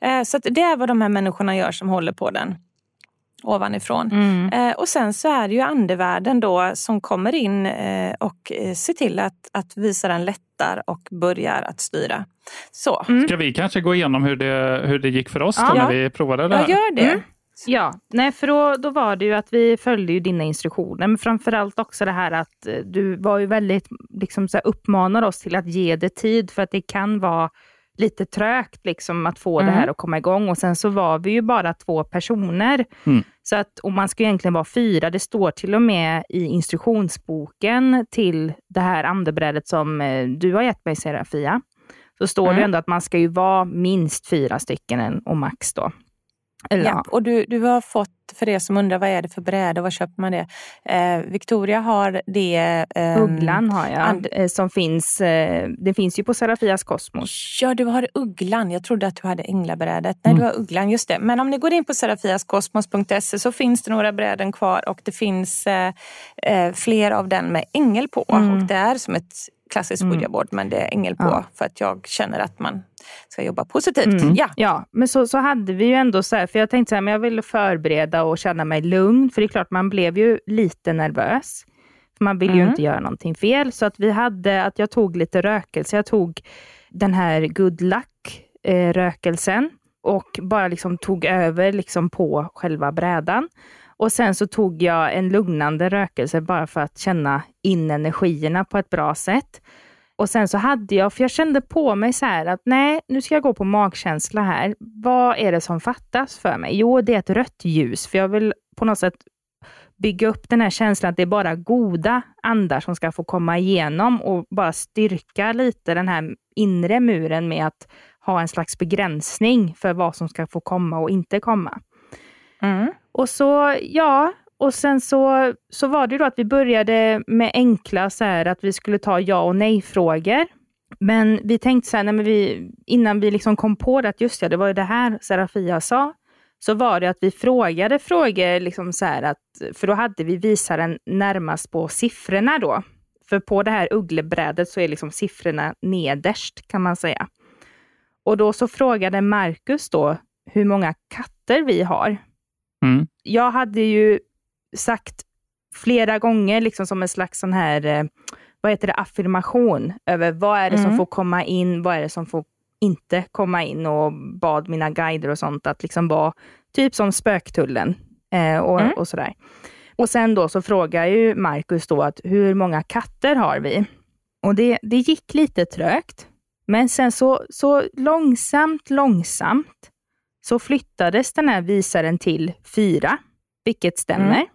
Speaker 1: Eh, så det är vad de här människorna gör som håller på den ovanifrån. Eh, och sen så är det ju andevärlden då som kommer in eh, och eh, ser till att, att visa den lättar och börjar att styra. Så.
Speaker 2: Ska vi kanske gå igenom hur det, hur det gick för oss då
Speaker 1: Ja.
Speaker 2: när vi provade det
Speaker 1: Jag
Speaker 2: här?
Speaker 1: gör det.
Speaker 3: Ja, nej för då, då var det ju att vi följde ju dina instruktioner, men framförallt också det här att eh, du var ju väldigt, liksom så här, uppmanar oss till att ge det tid, för att det kan vara lite trögt liksom att få
Speaker 1: Mm.
Speaker 3: det här att komma igång. Och sen så var vi ju bara två personer.
Speaker 2: Mm.
Speaker 3: Så att, och man ska egentligen vara fyra. Det står till och med i instruktionsboken till det här andebrädet som eh, du har gett mig Serafia. Så står det
Speaker 1: Mm.
Speaker 3: ändå att man ska ju vara minst fyra stycken och max då. Eller,
Speaker 1: Ja, och du, du har fått, för er som undrar vad är det för bräde och var köper man det? Eh, Victoria har det... ehm,
Speaker 3: Ugglan har jag,
Speaker 1: and-
Speaker 3: eh, som finns, eh, det finns ju på Serafias Kosmos.
Speaker 1: Ja, du har ugglan. Jag trodde att du hade änglabrädet. Nej,
Speaker 2: Mm.
Speaker 1: du har ugglan. Just det. Men om ni går in på serafiaskosmos.se så finns det några bräden kvar och det finns eh, eh, fler av den med ängel på.
Speaker 3: Mm.
Speaker 1: Och det är som ett klassiskt
Speaker 3: Mm.
Speaker 1: Ouija-board men det är ängel på
Speaker 3: Ja.
Speaker 1: för att jag känner att man ska jobba positivt.
Speaker 3: Mm.
Speaker 1: Ja.
Speaker 3: Ja, men så, så hade vi ju ändå så här, för jag tänkte så här, men jag ville förbereda och känna mig lugn, för det är klart man blev ju lite nervös. Man vill ju
Speaker 1: Mm.
Speaker 3: inte göra någonting fel, så att vi hade, att jag tog lite rökelse. Jag tog den här good luck eh, och bara liksom tog över liksom på själva brädan. Och sen så tog jag en lugnande rökelse bara för att känna in energierna på ett bra sätt. Och sen så hade jag, för jag kände på mig så här att nej, nu ska jag gå på magkänsla här. Vad är det som fattas för mig? Jo, det är ett rött ljus, för jag vill på något sätt bygga upp den här känslan att det är bara goda andar som ska få komma igenom och bara styrka lite den här inre muren med att ha en slags begränsning för vad som ska få komma och inte komma.
Speaker 1: Mm.
Speaker 3: Och så, ja, och sen så, så var det ju då att vi började med enkla så här att vi skulle ta ja och nej-frågor. Men vi tänkte så här, nej, men vi, innan vi liksom kom på det att just det, det var ju det här Serafia sa, så var det att vi frågade frågor, liksom så här att, för då hade vi visaren närmast på siffrorna då. För på det här ugglebrädet så är liksom siffrorna nederst kan man säga. Och då så frågade Marcus då hur många katter vi har
Speaker 2: Mm.
Speaker 3: jag hade ju sagt flera gånger, liksom som en slags sån här, eh, vad heter det, affirmation över vad är det som
Speaker 1: Mm.
Speaker 3: får komma in, vad är det som får inte komma in och bad mina guider och sånt att liksom vara typ som spöktullen eh, och,
Speaker 1: Mm.
Speaker 3: och sådär. Och sen då så frågar ju Marcus då att hur många katter har vi? Och det, det gick lite trögt. Men sen så, så långsamt, långsamt så flyttades den här visaren till fyra, vilket stämmer.
Speaker 1: Mm.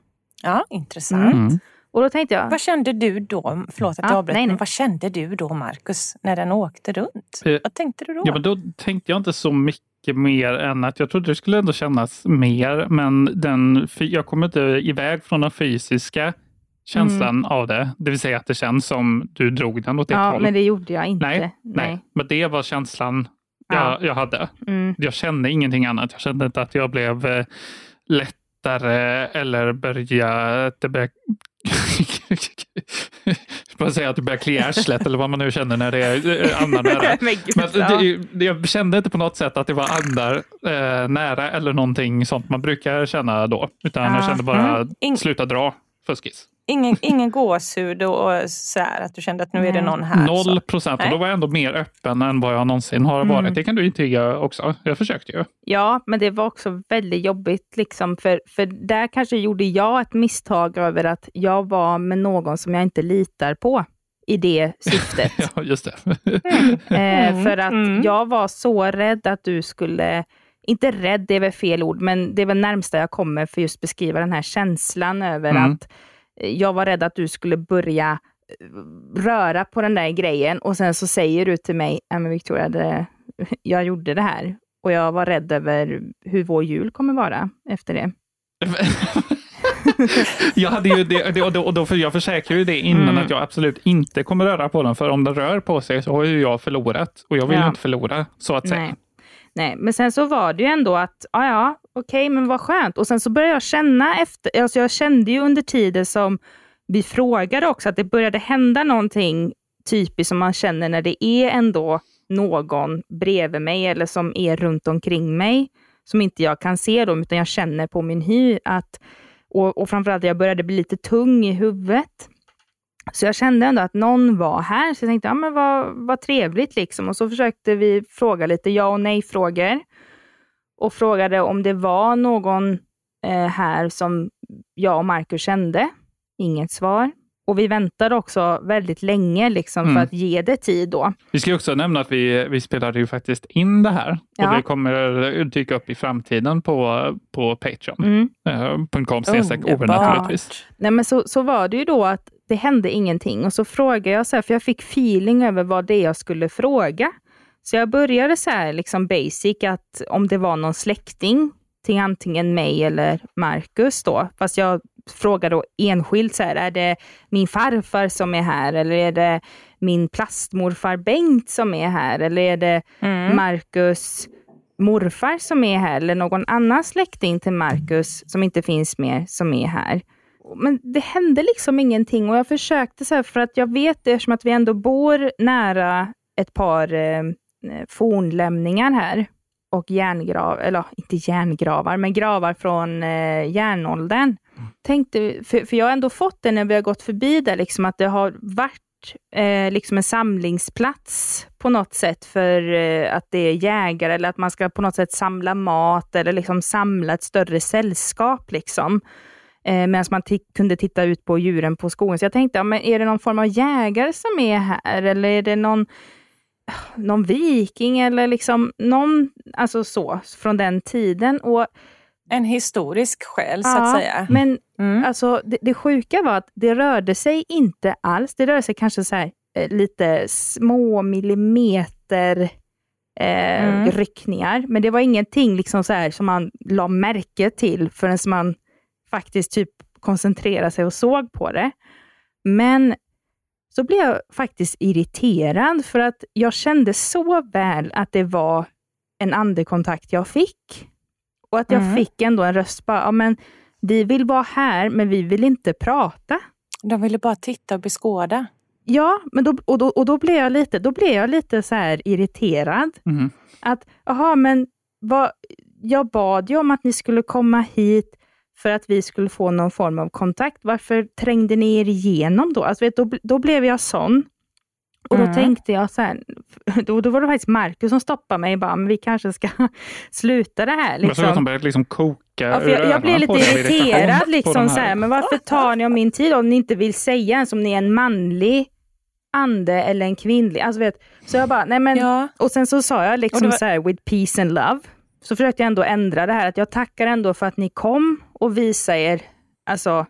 Speaker 1: Ja, intressant.
Speaker 2: Mm.
Speaker 3: Och då tänkte jag,
Speaker 1: Vad kände du då, förlåt att
Speaker 3: Ja,
Speaker 1: jag avbröt,
Speaker 3: nej, nej.
Speaker 1: men vad kände du då Marcus när den åkte runt?
Speaker 2: Eh,
Speaker 1: vad tänkte du då?
Speaker 2: Ja, men då tänkte jag inte så mycket mer än att jag trodde det skulle ändå kännas mer, men den, jag kommer inte iväg från den fysiska känslan
Speaker 3: Mm.
Speaker 2: av det. Det vill säga att det känns som du drog den åt ett
Speaker 3: ja,
Speaker 2: håll.
Speaker 3: men det gjorde jag inte.
Speaker 2: nej, nej, men det var känslan
Speaker 3: Ja.
Speaker 2: jag, jag hade.
Speaker 3: Mm.
Speaker 2: Jag kände ingenting annat. Jag kände inte att jag blev eh, lättare eller började... Det började jag säga att det börjar klia arslet eller vad man nu känner när det är eh, andar nära.
Speaker 3: Men
Speaker 2: det, det, jag kände inte på något sätt att det var andar eh, nära eller någonting sånt man brukar känna då. Utan jag kände bara,
Speaker 1: mm.
Speaker 2: Sluta dra, fuskis.
Speaker 1: Ingen, ingen gåshud och, och så här, att du kände att nu är det någon här.
Speaker 2: Noll procent. Och då var jag ändå mer öppen än vad jag någonsin har varit.
Speaker 3: Mm.
Speaker 2: Det kan du intyga också. Jag försökte ju.
Speaker 3: Ja, men det var också väldigt jobbigt, liksom, för, för där kanske gjorde jag ett misstag över att jag var med någon som jag inte litar på i det syftet.
Speaker 2: Ja, just det.
Speaker 3: Eh, för att
Speaker 1: Mm.
Speaker 3: jag var så rädd att du skulle, inte rädd, det är väl fel ord, men det är väl närmsta jag kommer för just beskriva den här känslan över
Speaker 2: Mm.
Speaker 3: att eh, jag var rädd att du skulle börja eh, röra på den där grejen och sen så säger du till mig, "Nej, men Victoria, det, jag gjorde det här och jag var rädd över hur vår jul kommer vara efter det.
Speaker 2: jag hade ju det, det, och då, och då, för jag försäkrar ju det innan
Speaker 3: Mm.
Speaker 2: att jag absolut inte kommer röra på den. För om den rör på sig så har ju jag förlorat. Och jag vill
Speaker 3: Ja.
Speaker 2: inte förlora, så att säga.
Speaker 3: Nej. Nej, men sen så var det ju ändå att, ja ja, okej, men vad skönt. Och sen så började jag känna efter, alltså jag kände ju under tiden som vi frågade också att det började hända någonting typiskt som man känner när det är ändå någon bredvid mig eller som är runt omkring mig som inte jag kan se dem, utan jag känner på min hy att, och, och framförallt jag började bli lite tung i huvudet. Så jag kände ändå att någon var här, så jag tänkte, ja men vad, vad trevligt liksom. Och så försökte vi fråga lite ja och nej-frågor. Och frågade om det var någon eh, här som jag och Marcus kände. Inget svar. Och vi väntade också väldigt länge liksom,
Speaker 2: Mm.
Speaker 3: för att ge det tid då.
Speaker 2: Vi ska också nämna att vi, vi spelade ju faktiskt in det här och
Speaker 3: Ja.
Speaker 2: det kommer dyka upp i framtiden på, på Patreon.
Speaker 3: Mm. Nej, men så, så var det ju då att det hände ingenting och så frågade jag, så här, för jag fick feeling över vad det är jag skulle fråga. Så jag började så här liksom basic, att om det var någon släkting till antingen mig eller Marcus då, fast jag frågade då enskilt, så här, är det min farfar som är här eller är det min plastmorfar Bengt som är här eller är det
Speaker 1: Mm.
Speaker 3: Marcus morfar som är här eller någon annan släkting till Marcus som inte finns mer som är här. Men det hände liksom ingenting och jag försökte så här för att jag vet det eftersom att vi ändå bor nära ett par eh, fornlämningar här och järngrav, eller inte järngravar, men gravar från eh, järnåldern. Tänkte, för, för jag har ändå fått det när vi har gått förbi där, liksom att det har varit eh, liksom en samlingsplats på något sätt för eh, att det är jägare eller att man ska på något sätt samla mat eller liksom samla ett större sällskap. Liksom. Eh, Medan man kunde titta ut på djuren på skogen. Så jag tänkte, ja, men är det någon form av jägare som är här eller är det någon, någon viking eller liksom någon, alltså så, från den tiden. Och
Speaker 1: En historisk själ så
Speaker 3: Ja,
Speaker 1: att säga.
Speaker 3: Men
Speaker 1: Mm.
Speaker 3: alltså, det, det sjuka var att det rörde sig inte alls. Det rörde sig kanske så här, eh, lite små millimeter eh,
Speaker 1: Mm.
Speaker 3: ryckningar. Men det var ingenting liksom så här som man la märke till förrän man faktiskt typ koncentrerade sig och såg på det. Men så blev jag faktiskt irriterad för att jag kände så väl att det var en andekontakt jag fick. Och att jag
Speaker 1: Mm.
Speaker 3: fick ändå en röst bara, ja men vi vill vara här men vi vill inte prata.
Speaker 1: De ville bara titta och beskåda.
Speaker 3: Ja, men då, och, då, och då blev jag lite, då blev jag lite så här irriterad.
Speaker 2: Mhm.
Speaker 3: Att, jaha, men vad, jag bad ju om att ni skulle komma hit för att vi skulle få någon form av kontakt. Varför trängde ni er igenom då? Alltså, vet, då, då blev jag sån. Och då
Speaker 1: Mm.
Speaker 3: tänkte jag så här, då, då var det faktiskt Markus som stoppade mig. Bara, men vi kanske ska sluta det här.
Speaker 2: Jag såg att
Speaker 3: Liksom.
Speaker 2: de började liksom koka
Speaker 3: Ja, jag, jag blev lite
Speaker 2: av
Speaker 3: irriterad. Liksom, så här, men varför tar ni om min tid om ni inte vill säga ens om ni är en manlig ande eller en kvinnlig? Alltså, vet, så jag bara, nej men,
Speaker 1: Ja.
Speaker 3: och sen så sa jag liksom
Speaker 1: var-
Speaker 3: så här, with peace and love. Så försökte jag ändå ändra det här, att jag tackar ändå för att ni kom och visade er, alltså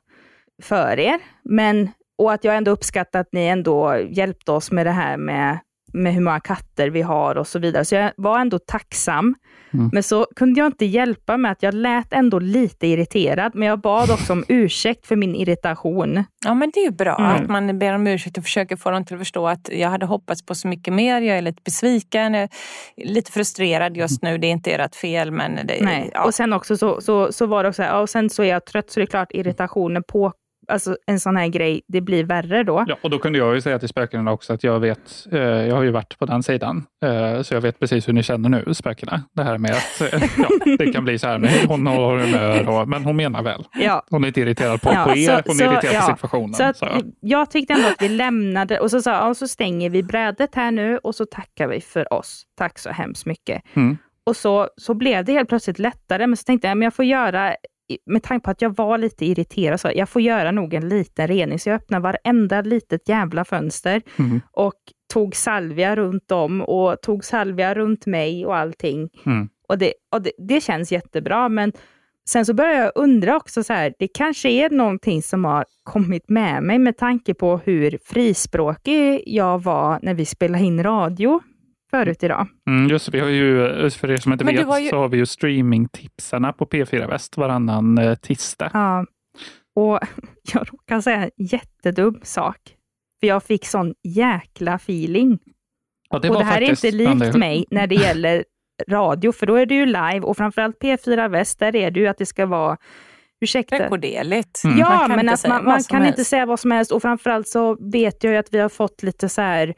Speaker 3: för er, men och att jag ändå uppskattar att ni ändå hjälpte oss med det här med, med hur många katter vi har och så vidare. Så jag var ändå tacksam.
Speaker 2: Mm.
Speaker 3: Men så kunde jag inte hjälpa med att jag lät ändå lite irriterad, men jag bad också om ursäkt för min irritation.
Speaker 1: Ja, men det är ju bra
Speaker 3: Mm.
Speaker 1: att man ber om ursäkt och försöker få dem till att förstå att jag hade hoppats på så mycket mer. Jag är lite besviken, jag är lite frustrerad just nu. Det är inte ert fel, men det,
Speaker 3: Nej.
Speaker 1: ja.
Speaker 3: Och sen också så, så, så var det också, ja, och sen så är jag trött, så det är klart irritationen på alltså en sån här grej, det blir värre då.
Speaker 2: Ja, och då kunde jag ju säga till spökena också att jag vet, eh, jag har ju varit på den sidan, eh, så jag vet precis hur ni känner nu, spökena. Det här med att eh, ja, det kan bli så här med hon har humör, och, men hon menar väl.
Speaker 3: Ja.
Speaker 2: Hon är inte irriterad på,
Speaker 3: Ja,
Speaker 2: på er,
Speaker 3: så-
Speaker 2: hon
Speaker 3: så-
Speaker 2: är irriterad
Speaker 3: ja.
Speaker 2: på situationen.
Speaker 3: Så att,
Speaker 2: så.
Speaker 3: jag tyckte ändå att vi lämnade och så sa och så stänger vi brädet här nu och så tackar vi för oss. Tack så hemskt mycket.
Speaker 2: Mm.
Speaker 3: Och så, så blev det helt plötsligt lättare, men så tänkte jag, men jag får göra, med tanke på att jag var lite irriterad, så jag får göra nog en liten rening. Så jag öppnade varenda litet jävla fönster
Speaker 2: Mm.
Speaker 3: och tog salvia runt om och tog salvia runt mig och allting.
Speaker 2: Mm.
Speaker 3: Och, det, och det, det känns jättebra, men sen så börjar jag undra också, så här, det kanske är någonting som har kommit med mig med tanke på hur frispråkig jag var när vi spelade in radio förut idag.
Speaker 2: Mm, just det, vi har ju, för er som inte
Speaker 1: Men
Speaker 2: vet,
Speaker 1: ju-
Speaker 2: så har vi ju streamingtipsarna på P4 Väst varannan eh, tisdag.
Speaker 3: Ja, och jag råkar säga en jättedum sak. För jag fick sån jäkla feeling.
Speaker 2: Ja,
Speaker 3: och det här är inte likt
Speaker 2: det-
Speaker 3: mig när det gäller radio, för då är det ju live och framförallt P4 Väst, där är det ju att det ska vara Ursäkta.
Speaker 1: Rekorderligt.
Speaker 2: Mm.
Speaker 3: Ja,
Speaker 1: Man kan
Speaker 3: men
Speaker 1: inte
Speaker 3: att
Speaker 1: säga
Speaker 3: man, man kan
Speaker 1: helst.
Speaker 3: inte säga vad som helst och framförallt så vet jag ju att vi har fått lite så här,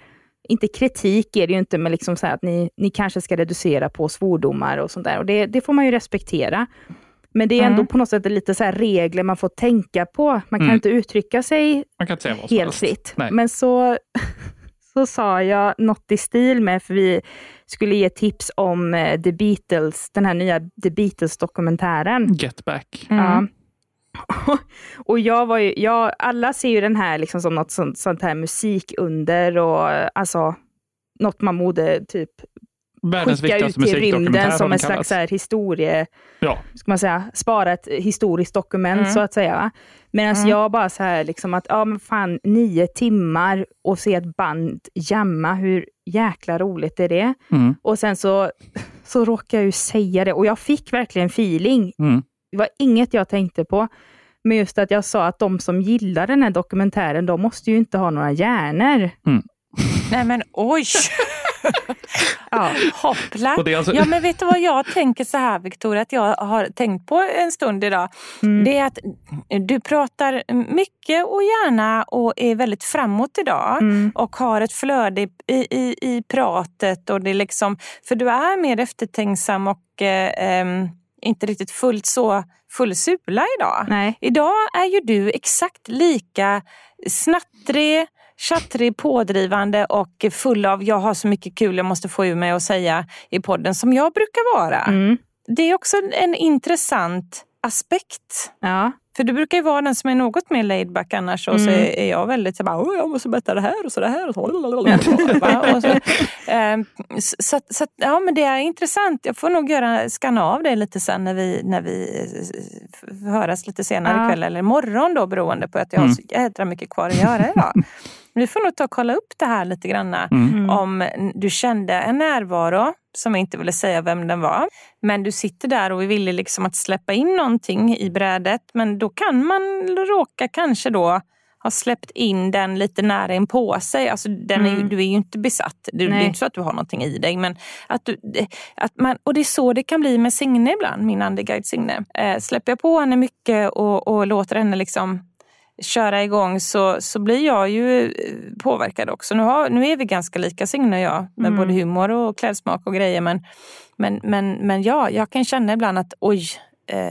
Speaker 3: inte kritik är det ju inte, men liksom så här att ni, ni kanske ska reducera på svordomar och sånt där. Och det, det får man ju respektera. Men det är ändå
Speaker 1: Mm.
Speaker 3: på något sätt lite så här regler man får tänka på. Man kan
Speaker 2: Mm.
Speaker 3: inte uttrycka sig
Speaker 2: Man kan inte säga vad som
Speaker 3: helt fritt. Men så, så sa jag något i stil med, för vi skulle ge tips om eh, The Beatles, den här nya The Beatles-dokumentären.
Speaker 2: Get back.
Speaker 3: Ja. Och jag var ju, jag, alla ser ju den här liksom som något sånt, sånt här musikunder och alltså något man borde typ
Speaker 2: Världens
Speaker 3: skicka ut i
Speaker 2: musikdokumentär
Speaker 3: rymden som en slags här historie,
Speaker 2: Ja,
Speaker 3: ska man säga, spara ett historiskt dokument
Speaker 1: Mm.
Speaker 3: så att säga. Medan
Speaker 1: Mm.
Speaker 3: jag bara så här, liksom att, ja men fan, nio timmar och se ett band jamma, hur jäkla roligt är det?
Speaker 2: mm,
Speaker 3: Och sen så, så råkade jag ju säga det och jag fick verkligen feeling.
Speaker 2: mm.
Speaker 3: Det var inget jag tänkte på. Men just att jag sa att de som gillar den här dokumentären, de måste ju inte ha några hjärnor.
Speaker 1: Nej men oj!
Speaker 3: Ja.
Speaker 1: Hoppla!
Speaker 2: Alltså-
Speaker 1: Ja men vet du vad jag tänker så här Victoria, att jag har tänkt på en stund idag.
Speaker 3: Mm.
Speaker 1: Det är att du pratar mycket och gärna och är väldigt framåt idag.
Speaker 3: Mm.
Speaker 1: och har ett flöde i, i, i pratet. Och det är liksom, för du är mer eftertänksam och eh, em, inte riktigt fullt så full sula idag.
Speaker 3: Nej.
Speaker 1: Idag är ju du exakt lika snattrig, tjattrig, pådrivande och full av jag har så mycket kul jag måste få ur mig att säga i podden som jag brukar vara.
Speaker 3: Mm.
Speaker 1: Det är också en intressant aspekt.
Speaker 3: Ja.
Speaker 1: För du brukar ju vara den som är något mer laid back annars och så
Speaker 3: Mm.
Speaker 1: är är jag väldigt så bara, "Åh, jag måste berätta det här och så det här och så. Och så, ehm, så, så, så ja men det är intressant. Jag får nog göra, skanna av det lite sen när vi, när vi eh, höras lite senare
Speaker 3: Ja.
Speaker 1: ikväll eller imorgon då beroende på att jag har
Speaker 2: Mm.
Speaker 1: så jädra mycket kvar att göra idag. Vi får nog ta och kolla upp det här lite granna.
Speaker 2: Mm.
Speaker 1: Om du kände en närvaro som jag inte ville säga vem den var. Men du sitter där och är villig liksom att släppa in någonting i brädet. Men då kan man råka kanske då ha släppt in den lite nära in på sig. Alltså den är,
Speaker 3: Mm.
Speaker 1: Du är ju inte besatt. Det, det är inte så att du har någonting i dig. Men att du, att man, och det är så det kan bli med Signe ibland, min andeguide Signe. Eh, släpper jag på henne mycket och, och låter henne liksom köra igång så, så blir jag ju eh, påverkad också. Nu, har, nu är vi ganska lika Signe och jag med
Speaker 3: Mm.
Speaker 1: både humor och klädsmak och grejer. Men, men, men, men ja, jag kan känna ibland att oj, eh,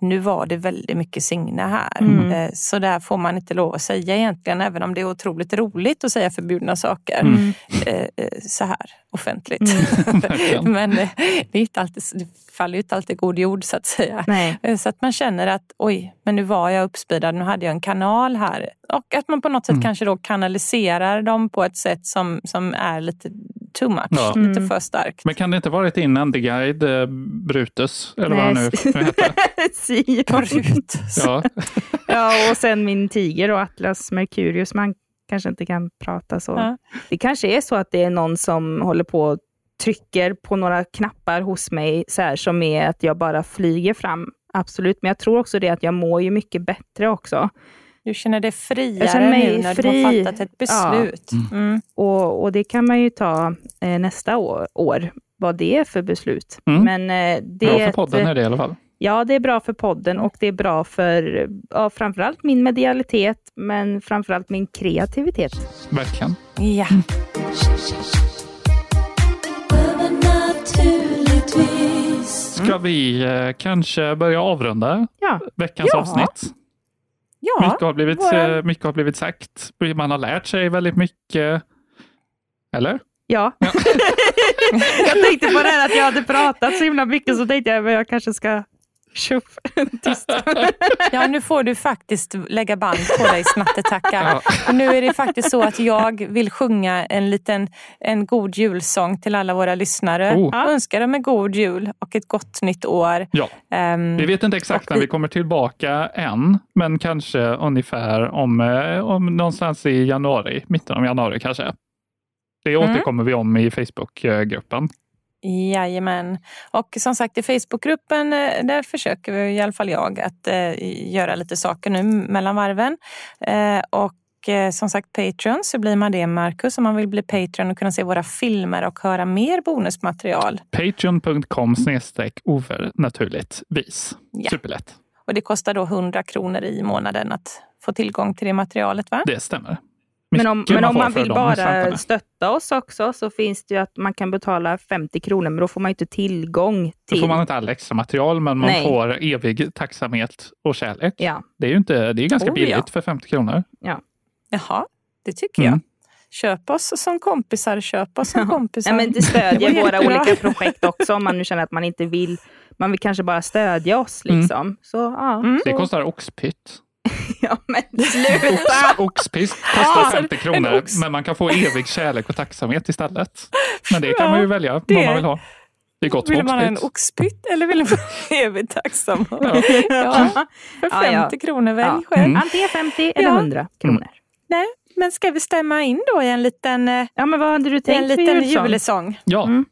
Speaker 1: nu var det väldigt mycket Signe här.
Speaker 3: Mm.
Speaker 1: Eh, så där får man inte lov att säga egentligen, även om det är otroligt roligt att säga förbjudna saker
Speaker 3: Mm.
Speaker 1: eh, eh, så här offentligt.
Speaker 2: Verkligen.
Speaker 1: men det, är inte alltid, det faller ju inte alltid god jord så att säga.
Speaker 3: Nej.
Speaker 1: Så att man känner att oj, men nu var jag uppspeedad, nu hade jag en kanal här. Och att man på något sätt
Speaker 2: Mm.
Speaker 1: kanske då kanaliserar dem på ett sätt som, som är lite too much,
Speaker 2: Ja.
Speaker 1: lite
Speaker 3: Mm.
Speaker 1: för starkt.
Speaker 2: Men kan det inte varit din andeguide eh, Brutus? Eller vad han nu
Speaker 3: Nej. Sion.
Speaker 1: Brutus.
Speaker 2: Ja.
Speaker 3: Ja, och sen min tiger och Atlas Mercurius. Man kanske inte kan prata så.
Speaker 1: Ja.
Speaker 3: Det kanske är så att det är någon som håller på och trycker på några knappar hos mig så här, som är att jag bara flyger fram. Absolut, men jag tror också det att jag mår ju mycket bättre också.
Speaker 1: Du känner dig
Speaker 3: Jag
Speaker 1: friare
Speaker 3: känner mig
Speaker 1: nu när du
Speaker 3: fri.
Speaker 1: har fattat ett
Speaker 3: Ja.
Speaker 1: beslut. Mm.
Speaker 3: Och, och det kan man ju ta eh, nästa år, år, vad det är för beslut.
Speaker 2: Mm.
Speaker 3: Men eh, det
Speaker 2: Bra för podden är det i alla fall.
Speaker 3: Ja, det är bra för podden och det är bra för ja, framförallt min medialitet, men framförallt min kreativitet.
Speaker 2: Verkligen.
Speaker 1: Ja.
Speaker 4: Övernaturligtvis.
Speaker 2: Ska vi eh, kanske börja avrunda
Speaker 3: Ja,
Speaker 2: veckans
Speaker 1: Ja.
Speaker 2: avsnitt?
Speaker 1: Ja.
Speaker 2: Mycket, har blivit,
Speaker 1: våra-
Speaker 2: eh, mycket har blivit sagt. Man har lärt sig väldigt mycket. Eller?
Speaker 3: ja. jag tänkte på det här att jag hade pratat så himla mycket, så tänkte jag att jag kanske ska tjuff, tyst.
Speaker 1: Ja, nu får du faktiskt lägga band på dig snattetackar.
Speaker 2: Ja.
Speaker 1: Nu är det faktiskt så att jag vill sjunga en liten en god julsång till alla våra lyssnare.
Speaker 2: Oh.
Speaker 1: Jag önskar dem en god jul och ett gott nytt år.
Speaker 2: Ja,
Speaker 1: Ehm,
Speaker 2: vi vet inte exakt när
Speaker 1: vi-
Speaker 2: vi kommer tillbaka än, men kanske ungefär om, eh, om någonstans i januari, mitten av januari kanske. Det
Speaker 1: Mm.
Speaker 2: återkommer vi om i Facebookgruppen.
Speaker 1: Jajamän. Och som sagt i Facebookgruppen eh, där försöker vi, i alla fall jag att eh, göra lite saker nu mellan varven. Eh, och eh, som sagt Patreon så blir man det Marcus om man vill bli Patreon och kunna se våra filmer och höra mer bonusmaterial.
Speaker 2: Patreon.com snedstreck naturligtvis.
Speaker 1: Ja.
Speaker 2: Superlätt.
Speaker 1: Och det kostar då 100 kronor i månaden att få tillgång till det materialet va?
Speaker 2: Det stämmer.
Speaker 3: Men om, men om man vill bara
Speaker 2: slantarna.
Speaker 3: stötta oss också så finns det ju att man kan betala 50 kronor, men då får man ju inte tillgång
Speaker 2: Då
Speaker 3: till...
Speaker 2: får man inte all extra material, men man
Speaker 3: Nej.
Speaker 2: får evig tacksamhet och kärlek.
Speaker 3: Ja,
Speaker 2: Det är ju inte, det är ganska
Speaker 1: Oh,
Speaker 2: billigt
Speaker 1: ja.
Speaker 2: för 50 kronor.
Speaker 1: Jaha, det tycker
Speaker 2: Mm.
Speaker 1: jag. köp oss som kompisar, köp oss som kompisar.
Speaker 3: Ja, men det stödjer
Speaker 1: Det
Speaker 3: våra olika projekt också om man nu känner att man inte vill. Man vill kanske bara stödja oss. Liksom. Så ja,
Speaker 1: Mm.
Speaker 2: Det kostar oxpytt.
Speaker 3: ja men sluta!
Speaker 2: Oxpiss kostar
Speaker 1: Ja,
Speaker 2: 50
Speaker 1: en
Speaker 2: kronor,
Speaker 1: ox.
Speaker 2: men man kan få evig kärlek och tacksamhet istället. Men det kan
Speaker 1: Ja,
Speaker 2: man ju välja
Speaker 1: det-
Speaker 2: vad man vill ha. Det är gott
Speaker 1: Vill man ha en
Speaker 2: oxpytt.
Speaker 1: eller vill man vara evigt tacksam?
Speaker 2: Ja.
Speaker 1: Ja, för
Speaker 3: Ja, ja.
Speaker 1: 50 kronor, välj
Speaker 3: Ja.
Speaker 1: själv.
Speaker 2: Mm.
Speaker 3: Antingen 50 eller
Speaker 1: Ja.
Speaker 3: 100 kronor.
Speaker 1: Nej, men ska vi stämma in då i en liten, eh,
Speaker 3: Ja, men vad hade du tänkt
Speaker 1: en liten
Speaker 3: julsång?
Speaker 2: Ja,
Speaker 3: Mm.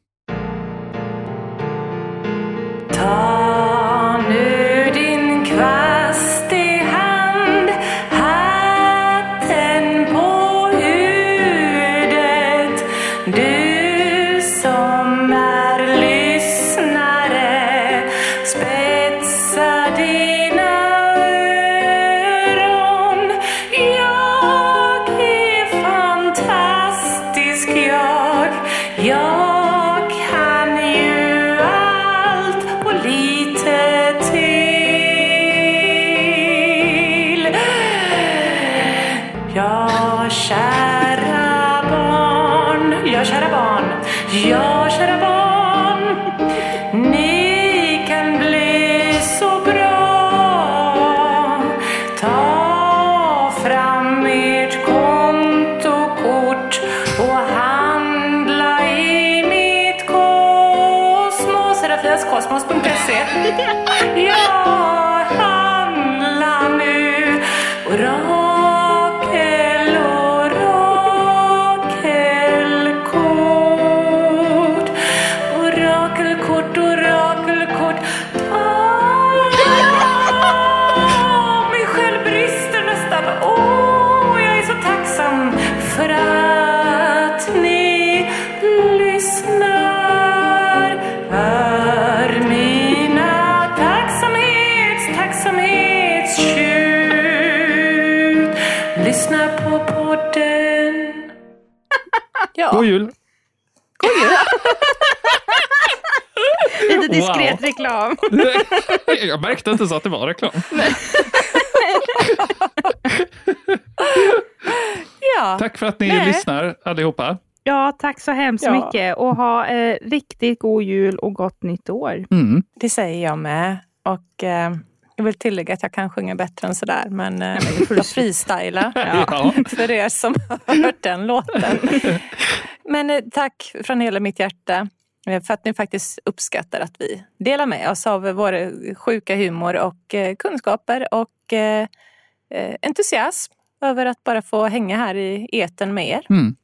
Speaker 3: Reklam.
Speaker 2: Jag märkte inte så att det var reklam.
Speaker 1: ja.
Speaker 2: Tack för att ni
Speaker 1: Nej.
Speaker 2: lyssnar allihopa.
Speaker 3: Ja, tack så hemskt
Speaker 1: Ja.
Speaker 3: mycket och ha eh, riktigt god jul och gott nytt år.
Speaker 2: Mm.
Speaker 1: Det säger jag med. Och eh, jag vill tillägga att jag kan sjunga bättre än sådär. Men eh, jag freestylar
Speaker 2: Ja.
Speaker 1: för er som har hört den låten. Men eh, tack från hela mitt hjärta för att ni faktiskt uppskattar att vi delar med oss av vår sjuka humor och eh, kunskaper och eh, eh, entusiasm över att bara få hänga här i eten med er.
Speaker 2: Mm.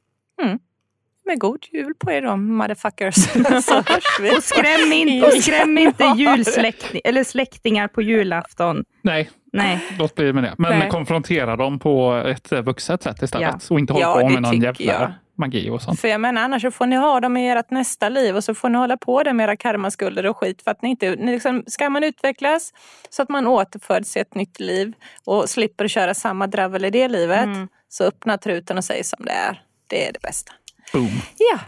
Speaker 1: Med god jul på er då, motherfuckers. Så hörs vi.
Speaker 3: Och skräm inte, och skräm inte julsläkting, eller släktingar på julafton.
Speaker 2: Nej,
Speaker 3: Nej.
Speaker 2: låt bli med det. Men
Speaker 1: Nej.
Speaker 2: konfrontera dem på ett eh, vuxet sätt istället. Och inte hålla
Speaker 1: Ja,
Speaker 2: på med någon jävla. Magi och sånt.
Speaker 1: För jag menar annars så får ni ha dem i ert nästa liv och så får ni hålla på det med era karmaskulder och skit för att ni inte, ni liksom, ska man utvecklas så att man återföds i ett nytt liv och slipper köra samma dravel i det livet så öppna truten och säg som det är. Det är det bästa.
Speaker 2: Boom.
Speaker 1: Ja,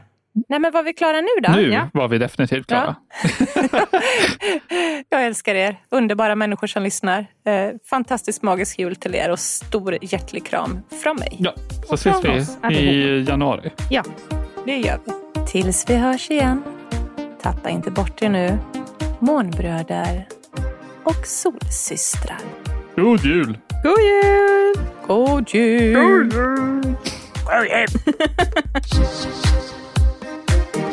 Speaker 1: nej men var vi klara nu då?
Speaker 2: Nu
Speaker 3: Ja.
Speaker 2: var vi definitivt klara.
Speaker 1: Jag älskar er, underbara människor som lyssnar. Eh, fantastiskt magisk jul till er och stor hjärtlig kram från mig.
Speaker 2: Ja, så
Speaker 3: Och
Speaker 2: ses vi
Speaker 3: oss
Speaker 2: i januari.
Speaker 3: Ja.
Speaker 1: Det gör vi. Tills vi hörs igen. Tappa inte bort er nu. Månbröder och solsystrar.
Speaker 2: God jul!
Speaker 3: God jul!
Speaker 1: God jul!
Speaker 4: Övernaturligtvis.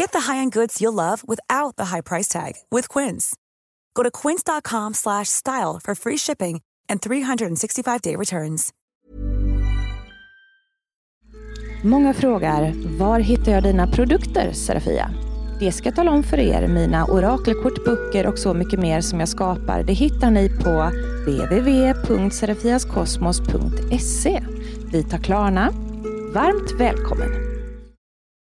Speaker 5: Get the high-end goods you'll love without the high price tag with Quince. Go to quince.com slash style for free shipping and 365-day returns.
Speaker 1: Många frågar, var hittar jag dina produkter, Serafia? Det ska jag tala om för er. Mina orakelkort, böcker och så mycket mer som jag skapar, det hittar ni på www.serafiaskosmos.se. Vi tar Klarna, varmt välkommen.